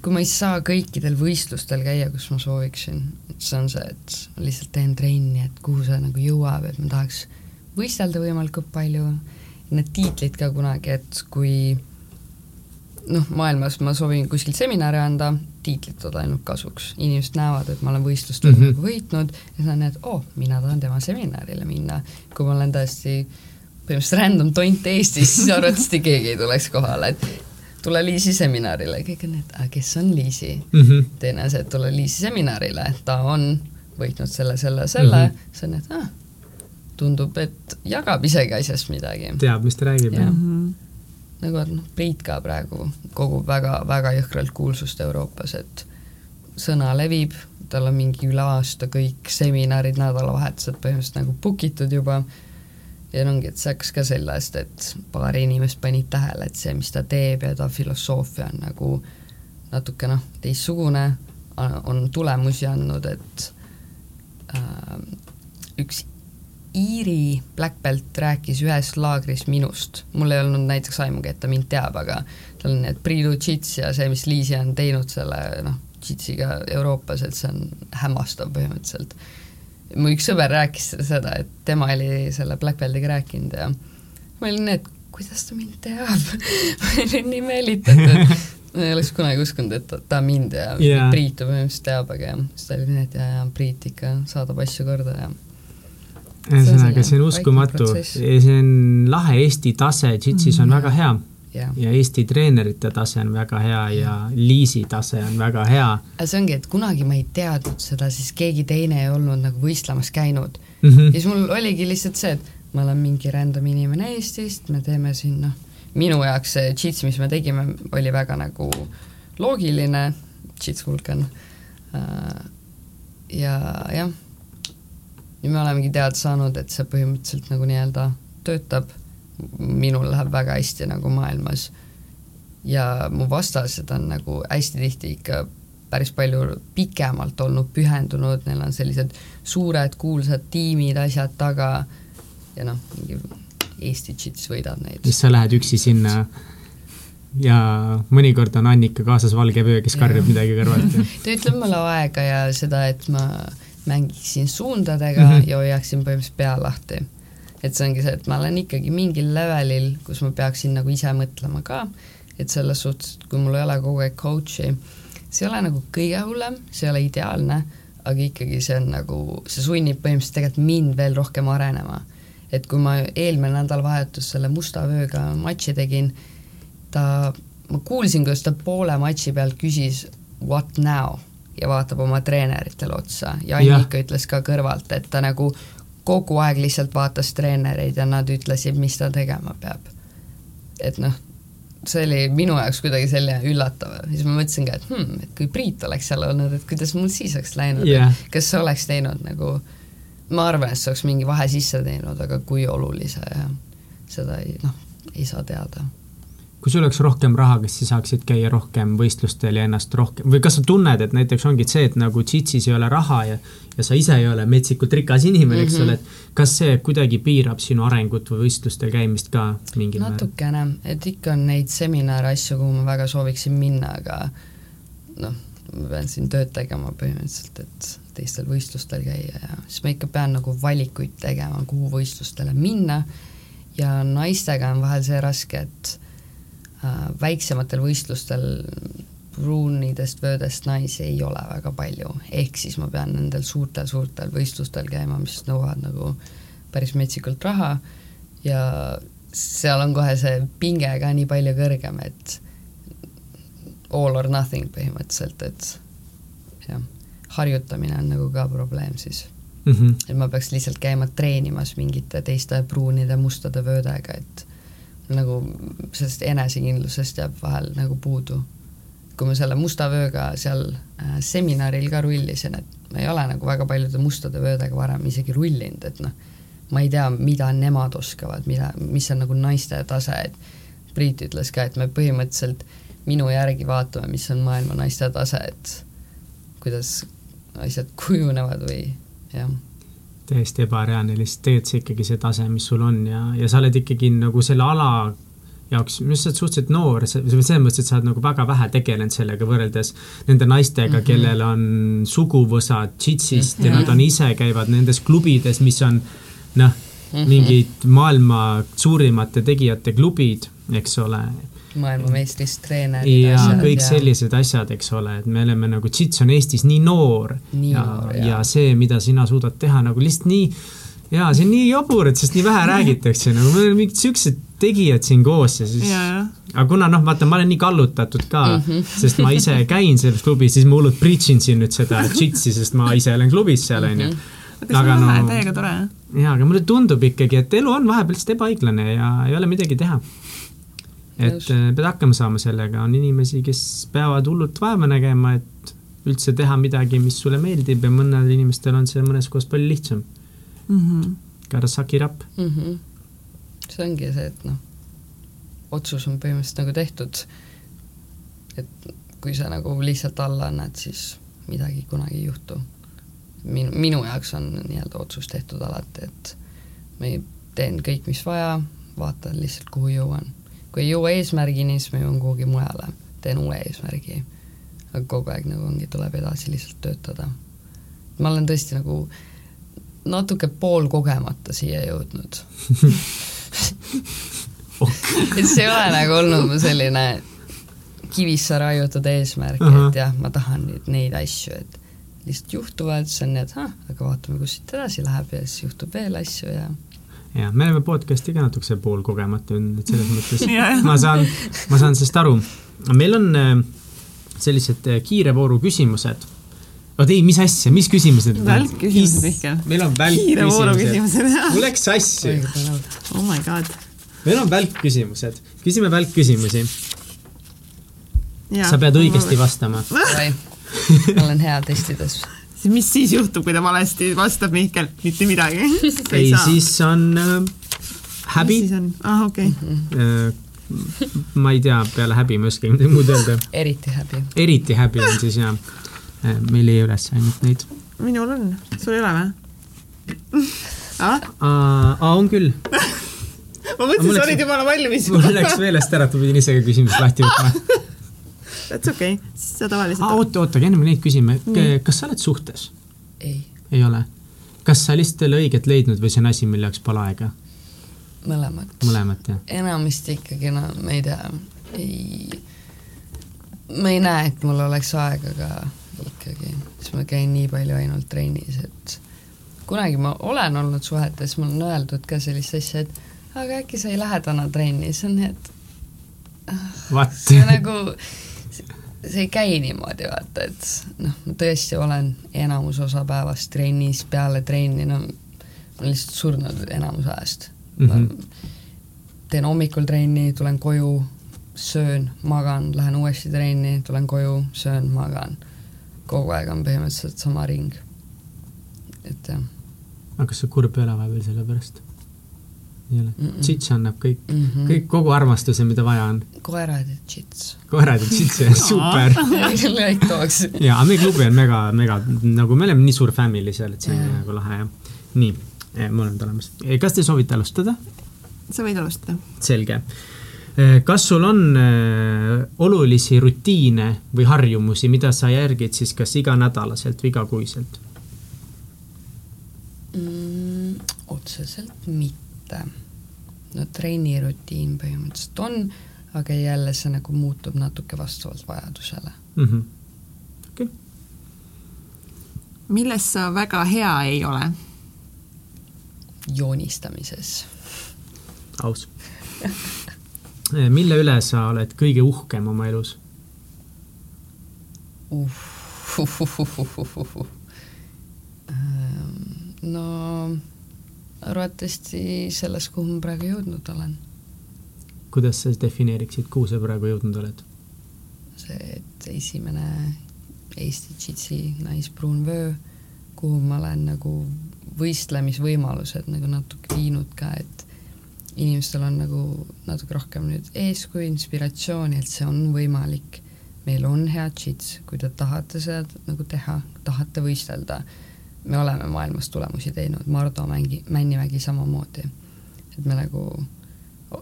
kui ma ei saa kõikidel võistlustel käia, kus ma sooviksin, see on see, et lihtsalt teen trenni, et kuhu see nagu jõuab, et ma tahaks võistelda võimalikult palju, need tiitlid ka kunagi, et kui noh, maailmas ma soovin kuskil seminare anda, tiitlid tulevad ainult kasuks, inimesed näevad, et ma olen võistlustel mm. -hmm. võitnud ja siis on need, oo oh,, mina tahan tema seminarile minna, kui ma olen täiesti põhimõtteliselt random tont Eestis, siis arvatavasti keegi ei tuleks kohale, et tule Liisi seminarile, kõik on need, kes on Liisi? Mhm. teine asi, et tule Liisi seminarile, ta on võitnud selle, selle, selle mm. -hmm. siis on need, ah, tundub, et jagab isegi asjast midagi. teab, mis ta räägib, jah. nagu, et noh, Priit ka praegu kogub väga-väga jõhkralt kuulsust Euroopas, et sõna levib, tal on mingi üle aasta kõik seminarid, nädalavahetused põhimõtteliselt nagu book itud juba ja ongi, et see hakkas ka sellest, et paar inimest panid tähele, et see, mis ta teeb ja ta filosoofia on nagu natuke noh, teistsugune, on tulemusi andnud, et äh, üks Iiri Black Belt rääkis ühes laagris minust, mul ei olnud näiteks aimugi, et ta mind teab, aga tal on need Priidu Jits ja see, mis Liisi on teinud selle noh, Jitsiga Euroopas, et see on hämmastav põhimõtteliselt. Mu üks sõber rääkis seda, et tema oli selle Black Beltiga rääkinud ja ma olin nii, et kuidas ta mind teab? [LAUGHS] Ma olin nii meelitatud. Ma ei oleks kunagi uskunud, et ta, ta mind ja yeah. Priitu põhimõtteliselt teab, aga jah, siis ta oli nii, et jaa, jaa, Priit ikka saadab asju korda ja ühesõnaga, see on uskumatu, see on lahe, Eesti tase Jitsis on mm -hmm. väga hea yeah. ja Eesti treenerite tase on väga hea ja Liisi tase on väga hea. see ongi, et kunagi ma ei teadnud seda, siis keegi teine ei olnud nagu võistlemas käinud mm. -hmm. ja siis mul oligi lihtsalt see, et ma olen mingi random inimene Eestist, me teeme siin noh, minu jaoks see jits, mis me tegime, oli väga nagu loogiline, jits vulkan. Äh, ja jah ja me olemegi teada saanud, et see põhimõtteliselt nagu nii-öelda töötab, minul läheb väga hästi nagu maailmas ja mu vastased on nagu hästi tihti ikka päris palju pikemalt olnud pühendunud, neil on sellised suured kuulsad tiimid, asjad taga ja noh, mingi Eesti Jits võidab neid. siis sa lähed üksi sinna ja mõnikord on Annika kaasas valge vöö, kes karjub midagi kõrvalt [LAUGHS] ta ütleb mulle aega ja seda, et ma mängiksin suundadega mm -hmm. ja hoiaksin põhimõtteliselt pea lahti. Et see ongi see, et ma olen ikkagi mingil levelil, kus ma peaksin nagu ise mõtlema ka, et selles suhtes, et kui mul ei ole kogu aeg coach'i, see ei ole nagu kõige hullem, see ei ole ideaalne, aga ikkagi see on nagu, see sunnib põhimõtteliselt tegelikult mind veel rohkem arenema. et kui ma eelmine nädalavahetus selle Musta vööga matši tegin, ta, ma kuulsin, kuidas ta poole matši pealt küsis what now ja vaatab oma treeneritele otsa ja Annika ja. ütles ka kõrvalt, et ta nagu kogu aeg lihtsalt vaatas treenereid ja nad ütlesid, mis ta tegema peab. et noh, see oli minu jaoks kuidagi selline üllatav, siis ma mõtlesin ka, et hmm, et kui Priit oleks seal olnud, et kuidas mul siis oleks läinud yeah., kas see oleks teinud nagu, ma arvan, et see oleks mingi vahe sisse teinud, aga kui olulise ja seda ei noh, ei saa teada kui sul oleks rohkem raha, kas sa saaksid käia rohkem võistlustel ja ennast rohkem või kas sa tunned, et näiteks ongi see, et nagu Jitsis ei ole raha ja, ja sa ise ei ole metsikult rikas inimene mm, -hmm. eks ole, et kas see kuidagi piirab sinu arengut või võistlustel käimist ka mingil määral? natukene, et ikka on neid seminare, asju, kuhu ma väga sooviksin minna, aga noh, ma pean siin tööd tegema põhimõtteliselt, et teistel võistlustel käia ja siis ma ikka pean nagu valikuid tegema, kuhu võistlustele minna ja naistega on vahel see raske, et väiksematel võistlustel pruunidest vöödest naisi ei ole väga palju, ehk siis ma pean nendel suurtel-suurtel võistlustel käima, mis nõuavad nagu päris metsikult raha ja seal on kohe see pinge ka nii palju kõrgem, et all or nothing põhimõtteliselt, et jah, harjutamine on nagu ka probleem siis mm. -hmm. et ma peaks lihtsalt käima treenimas mingite teiste pruunide, mustade vöödega, et nagu sellest enesekindlusest jääb vahel nagu puudu. kui ma selle musta vööga seal äh, seminaril ka rullisin, et ma ei ole nagu väga paljude mustade vöödega varem isegi rullinud, et noh, ma ei tea, mida nemad oskavad, mida, mis on nagu naiste tase, et Priit ütles ka, et me põhimõtteliselt minu järgi vaatame, mis on maailma naiste tase, et kuidas asjad kujunevad või jah täiesti ebareaalne, lihtsalt tegelikult see ikkagi see tase, mis sul on ja, ja sa oled ikkagi nagu selle ala jaoks, minu arust sa oled suhteliselt noor, selles mõttes, et sa oled nagu väga vähe tegelenud sellega võrreldes nende naistega mm, -hmm. kellel on suguvõsad džitsist mm -hmm. ja nad on ise, käivad nendes klubides, mis on noh mm -hmm., mingid maailma suurimate tegijate klubid, eks ole maailmameistrist treenerid. ja asjad, kõik ja... sellised asjad, eks ole, et me oleme nagu, Jits on Eestis nii noor nii ja, ja see, mida sina suudad teha nagu lihtsalt nii, jaa, see on nii jabur, et sellest nii vähe räägitakse, nagu me oleme mingid siuksed tegijad siin koos ja siis ja, ja. aga kuna noh, vaata, ma olen nii kallutatud ka mm, -hmm. sest ma ise käin selles klubis, siis ma hullult preach in siin nüüd seda Jitsi, sest ma ise olen klubis seal, onju. Mhm. aga see on lahe no,, täiega tore. jaa, aga mulle tundub ikkagi, et elu on vahepeal lihtsalt ebaõiglane ja ei ole midagi teha. Et. Äh, pead hakkama saama sellega, on inimesi, kes peavad hullult vaeva nägema, et üldse teha midagi, mis sulle meeldib ja mõnel inimestel on see mõnes kohas palju lihtsam mm. -hmm. It up mm. -hmm. see ongi see, et noh, otsus on põhimõtteliselt nagu tehtud. et kui sa nagu lihtsalt alla annad, siis midagi kunagi ei juhtu. minu, minu jaoks on nii-öelda otsus tehtud alati, et ma teen kõik, mis vaja, vaatan lihtsalt, kuhu jõuan. Kui ei jõua eesmärgini, siis ma jõuan kuhugi mujale, teen uue eesmärgi. aga kogu aeg nagu ongi, tuleb edasi lihtsalt töötada. ma olen tõesti nagu natuke poolkogemata siia jõudnud [LAUGHS] et see ei ole nagu olnud mu selline kivisse raiutud eesmärk uh, -huh. et jah, ma tahan nüüd neid asju, et lihtsalt juhtuvad, siis on nii, et ah, aga vaatame, kus siit edasi läheb ja siis juhtub veel asju ja ja me oleme podcast'i ka natukese poolkogemata olnud, et selles mõttes [LAUGHS] ma saan, ma saan sellest aru. meil on äh, sellised äh, kiire vooru küsimused. oot ei, mis asja, mis küsimused? välkküsimused ikka. meil on välkküsimused. mul läks sassi. oh my god. meil on välkküsimused, küsime välkküsimusi sa pead õigesti ma... vastama. [LAUGHS] ma olen hea testides. Mis siis juhtub, kui ta valesti vastab, Mihkel? mitte midagi [LAUGHS] ei, siis on äh, häbi. ah, okei okay. äh,. ma ei tea, peale häbi ma ei oskagi midagi muud öelda. [LAUGHS] eriti häbi. eriti häbi on siis jah äh,. me ei leia üles ainult neid. minul on, sul ei ole või [LAUGHS] ah?? aa, on küll ma mõtlesin, sa olid jumala valmis. mul läks meelest ära, et ma pidin ise ka küsimust lahti võtma That's okei okay., sa tavaliselt ah,. oota, oota, aga enne kui neid küsime, kas sa oled suhtes? ei. ei ole? kas sa lihtsalt ei ole õiget leidnud või see on asi, mille jaoks pole aega? mõlemat. mõlemat, jah? enamasti ikkagi, no ma ei tea, ei, ma ei näe, et mul oleks aega ka ikkagi, siis ma käin nii palju ainult trennis, et kunagi ma olen olnud suhetes, mul on öeldud ka sellist asja, et aga äkki sa ei lähe täna trenni, siis on nii, et ah, see nagu [LAUGHS] see ei käi niimoodi, vaata, et noh, ma tõesti olen enamus osa päevast trennis, peale trenni, no ma olen lihtsalt surnud enamus ajast mm. -hmm. teen hommikul trenni, tulen koju, söön, magan, lähen uuesti trenni, tulen koju, söön, magan. kogu aeg on põhimõtteliselt sama ring. et jah. aga kas sa kurb ei ole vahepeal selle pärast? Ei ole mm -mm.? Tšits annab kõik mm, -hmm. kõik, kogu armastuse, mida vaja on. koerad ja tšits. koerad ja tšits, jah, super [LAUGHS] jaa, aga meie klubi on mega, mega, nagu me oleme nii suur family seal, et see on nagu lahe, jah. nii, eh, mul on ta olemas. Eh, kas te soovite alustada? sa võid alustada. selge. Eh, kas sul on olulisi rutiine või harjumusi, mida sa järgid siis kas iganädalaselt või igakuiselt mm,? otseselt mitte et no treenirutiin põhimõtteliselt on, aga jälle see nagu muutub natuke vastavalt vajadusele mm. -hmm. Okay. milles sa väga hea ei ole? joonistamises. aus [LAUGHS] mille üle sa oled kõige uhkem oma elus uh,? Uh, uh, uh, no arvatavasti selles, kuhu ma praegu jõudnud olen. kuidas sa defineeriksid, kuhu sa praegu jõudnud oled? see, et esimene Eesti džitsi naispruun vöö, kuhu ma olen nagu võistlemisvõimalused nagu natuke viinud ka, et inimestel on nagu natuke rohkem nüüd eeskuju, inspiratsiooni, et see on võimalik. meil on hea džits, kui te tahate seda nagu teha, tahate võistelda me oleme maailmas tulemusi teinud, Mardu Mängi, Männimägi samamoodi. et me nagu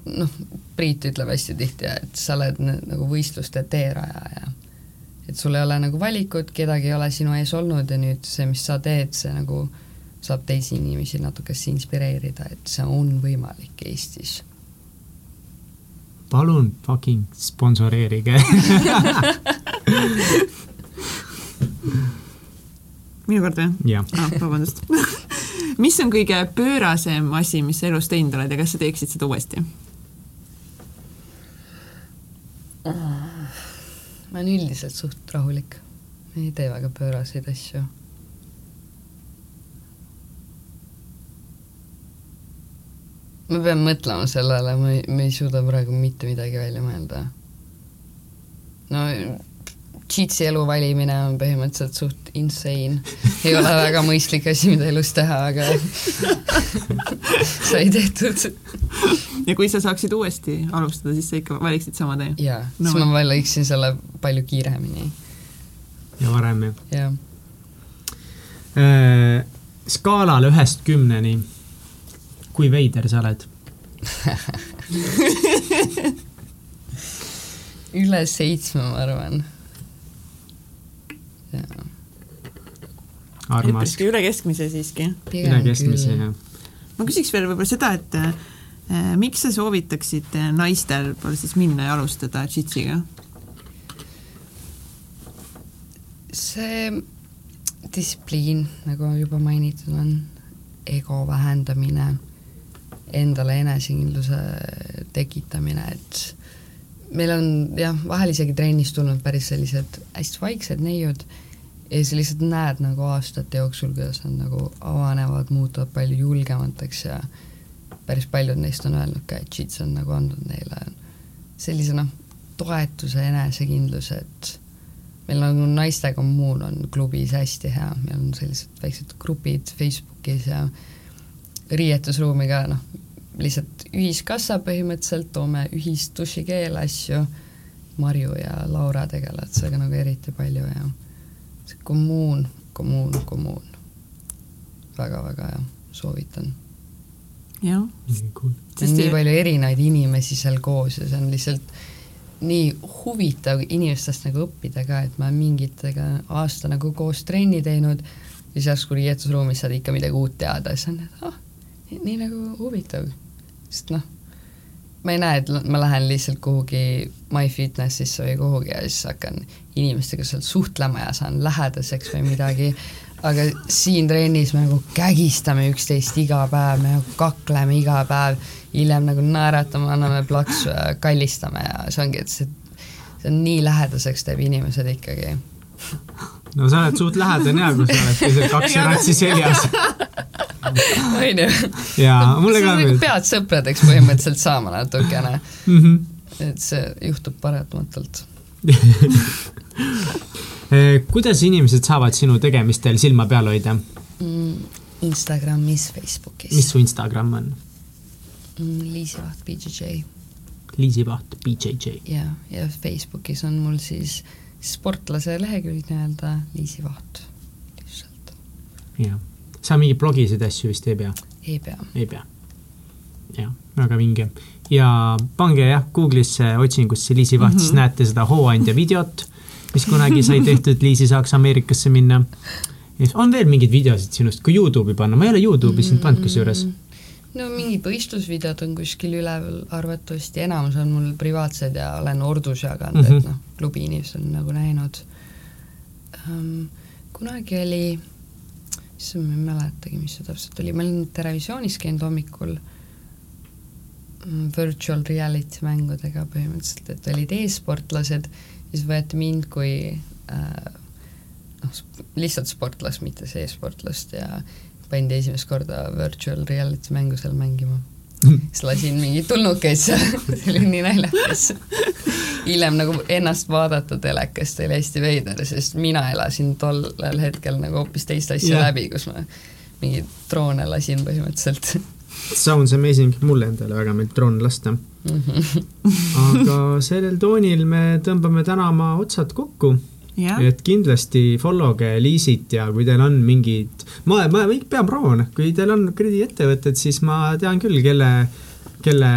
noh, Priit ütleb hästi tihti, et sa oled nagu võistluste teerajaja. et sul ei ole nagu valikut, kedagi ei ole sinu ees olnud ja nüüd see, mis sa teed, see nagu saab teisi inimesi natukese inspireerida, et see on võimalik Eestis. palun fucking sponsoreerige [LAUGHS] minu kord või? jah ah,. vabandust [LAUGHS] mis on kõige pöörasem asi, mis sa elus teinud oled ja kas sa teeksid seda uuesti? Ah, ma olen üldiselt suht rahulik, ei tee väga pööraseid asju. ma pean mõtlema sellele, ma ei, ma ei suuda praegu mitte midagi välja mõelda. no cheatsi elu valimine on põhimõtteliselt suht insane. ei ole väga mõistlik asi, mida elus teha, aga [LAUGHS] sai tehtud. ja kui sa saaksid uuesti alustada, siis sa ikka valiksid sama tee? jaa no,, siis ma valiksin selle palju kiiremini. ja varem, jah? jah äh,. skaalal ühest kümneni, kui veider sa oled [LAUGHS] üle seitsme, ma arvan armas. üle keskmise siiski. üle keskmise, jah. ma küsiks veel võib-olla seda, et äh, miks sa soovitaksid naistel võib-olla siis minna ja alustada džitsiga? see distsipliin, nagu juba mainitud on, ego vähendamine, endale enesekindluse tekitamine, et meil on jah, vahel isegi trennis tulnud päris sellised hästi vaiksed neiud ja sa lihtsalt näed nagu aastate jooksul, kuidas nad nagu avanevad, muutuvad palju julgemateks ja päris paljud neist on öelnud ka, et Jits on nagu andnud neile sellise noh, toetuse, enesekindluse, et meil nagu naiste kommuun on klubis hästi hea, meil on sellised väiksed grupid Facebookis ja riietusruumi ka noh, lihtsalt ühiskassa põhimõtteliselt, toome ühist dušikeele asju, Marju ja Laura tegelevad sellega nagu eriti palju ja kommuun, kommuun, kommuun väga,. väga-väga hea, soovitan. jah. Cool. on nii palju erinevaid inimesi seal koos ja see on lihtsalt nii huvitav inimestest nagu õppida ka, et ma olen mingitega aasta nagu koos trenni teinud, siis järsku riietusruumis saad ikka midagi uut teada, siis on, et ah, nii nagu huvitav sest noh, ma ei näe, et ma lähen lihtsalt kuhugi MyFitnessisse või kuhugi ja siis hakkan inimestega seal suhtlema ja saan lähedaseks või midagi, aga siin trennis me nagu kägistame üksteist iga päev, me nagu kakleme iga päev, hiljem nagu naeratame, anname plaksu ja kallistame ja see ongi, et see, see on nii lähedaseks teeb inimesed ikkagi. no sa oled suht lähedane ja, kui sa oled keset kaks ratsi seljas [LAUGHS] [LAUGHS] onju. mulle ka meeldib. pead sõpradeks põhimõtteliselt saama natukene mm. -hmm. et see juhtub paratamatult [LAUGHS] kuidas inimesed saavad sinu tegemistel silma peal hoida mm,? Instagramis, Facebookis. mis su Instagram on mm,? Liisi Vaht BJJ. Liisi Vaht BJJ. ja, ja Facebookis on mul siis sportlase lehekülg nii-öelda Liisi Vaht, lihtsalt. jah sa mingeid blogisid asju vist ei pea? ei pea. ei pea. jah, väga vinge. ja pange jah, Google'isse otsingusse Liisi Vaht mm, -hmm. siis näete seda hooandja videot, mis kunagi sai tehtud, Liisi saaks Ameerikasse minna. on veel mingeid videosid sinust, kui Youtube'i panna, ma ei ole Youtube'i sind pannud kusjuures no mingid võistlusvideod on kuskil üleval arvatavasti, enamus on mul privaatsed ja olen ordus jaganud mm, -hmm. et mhm. noh, klubi inimesed on nagu näinud um,. kunagi oli issand, ma ei mäletagi, mis see täpselt oli, ma olin Terevisioonis käinud hommikul mm, virtual reality mängudega põhimõtteliselt, et olid e-sportlased, siis võeti mind kui äh, noh, lihtsalt sportlast, mitte see e-sportlast ja pandi esimest korda virtual reality mängu seal mängima. [LAUGHS] siis lasin mingeid tulnukeid seal [LAUGHS] see oli nii naljakas hiljem nagu ennast vaadata telekast oli hästi veider, sest mina elasin tollel hetkel nagu hoopis teist asja yeah. läbi, kus ma mingeid droone lasin põhimõtteliselt. Sounds amazing, mulle endale väga meeldib droone lasta mm. -hmm. aga sellel toonil me tõmbame täna oma otsad kokku Yeah. et kindlasti follow ge Liisit ja kui teil on mingid, ma, ma pean proovima, kui teil on krediidiettevõtted, siis ma tean küll, kelle, kelle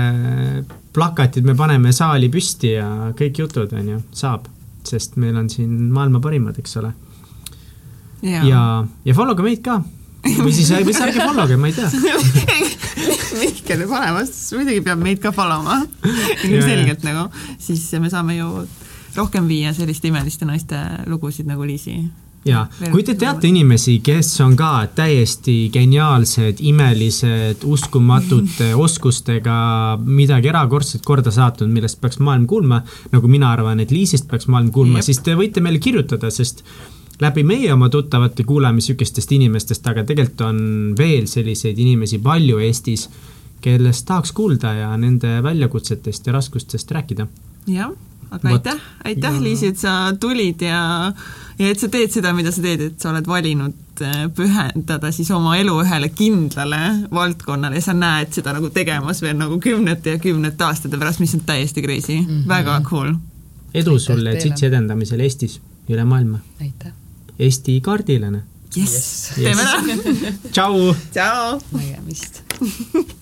plakatid me paneme saali püsti ja kõik jutud, on ju, saab, sest meil on siin maailma parimad, eks ole. ja, ja, ja follow ge meid ka. Või siis, või siis ärge follow ge, ma ei tea. [LAUGHS] Mihkel panemas, muidugi peab meid ka follow ma [LAUGHS] ilmselgelt nagu, siis me saame ju rohkem viia selliste imeliste naiste lugusid nagu Liisi. Ja kui te teate inimesi, kes on ka täiesti geniaalsed, imelised, uskumatute [LAUGHS] oskustega midagi erakordset korda saatnud, millest peaks maailm kuulma, nagu mina arvan, et Liisist peaks maailm kuulma, siis te võite meile kirjutada, sest läbi meie oma tuttavate kuuleme sihukestest inimestest, aga tegelikult on veel selliseid inimesi palju Eestis, kellest tahaks kuulda ja nende väljakutsetest ja raskustest rääkida. jah, aga Võt. aitäh, aitäh, Liisi, et sa tulid ja, ja et sa teed seda, mida sa teed, et sa oled valinud äh, pühendada siis oma elu ühele kindlale valdkonnale ja sa näed seda nagu tegemas veel nagu kümnete ja kümnete aastate pärast, mis on täiesti crazy mm, -hmm. väga cool. edu sulle Tsitsi edendamisel Eestis, üle maailma. aitäh! Eesti kaardilane jess teeme ära [LAUGHS] tšau. tšau. nägemist [LAUGHS]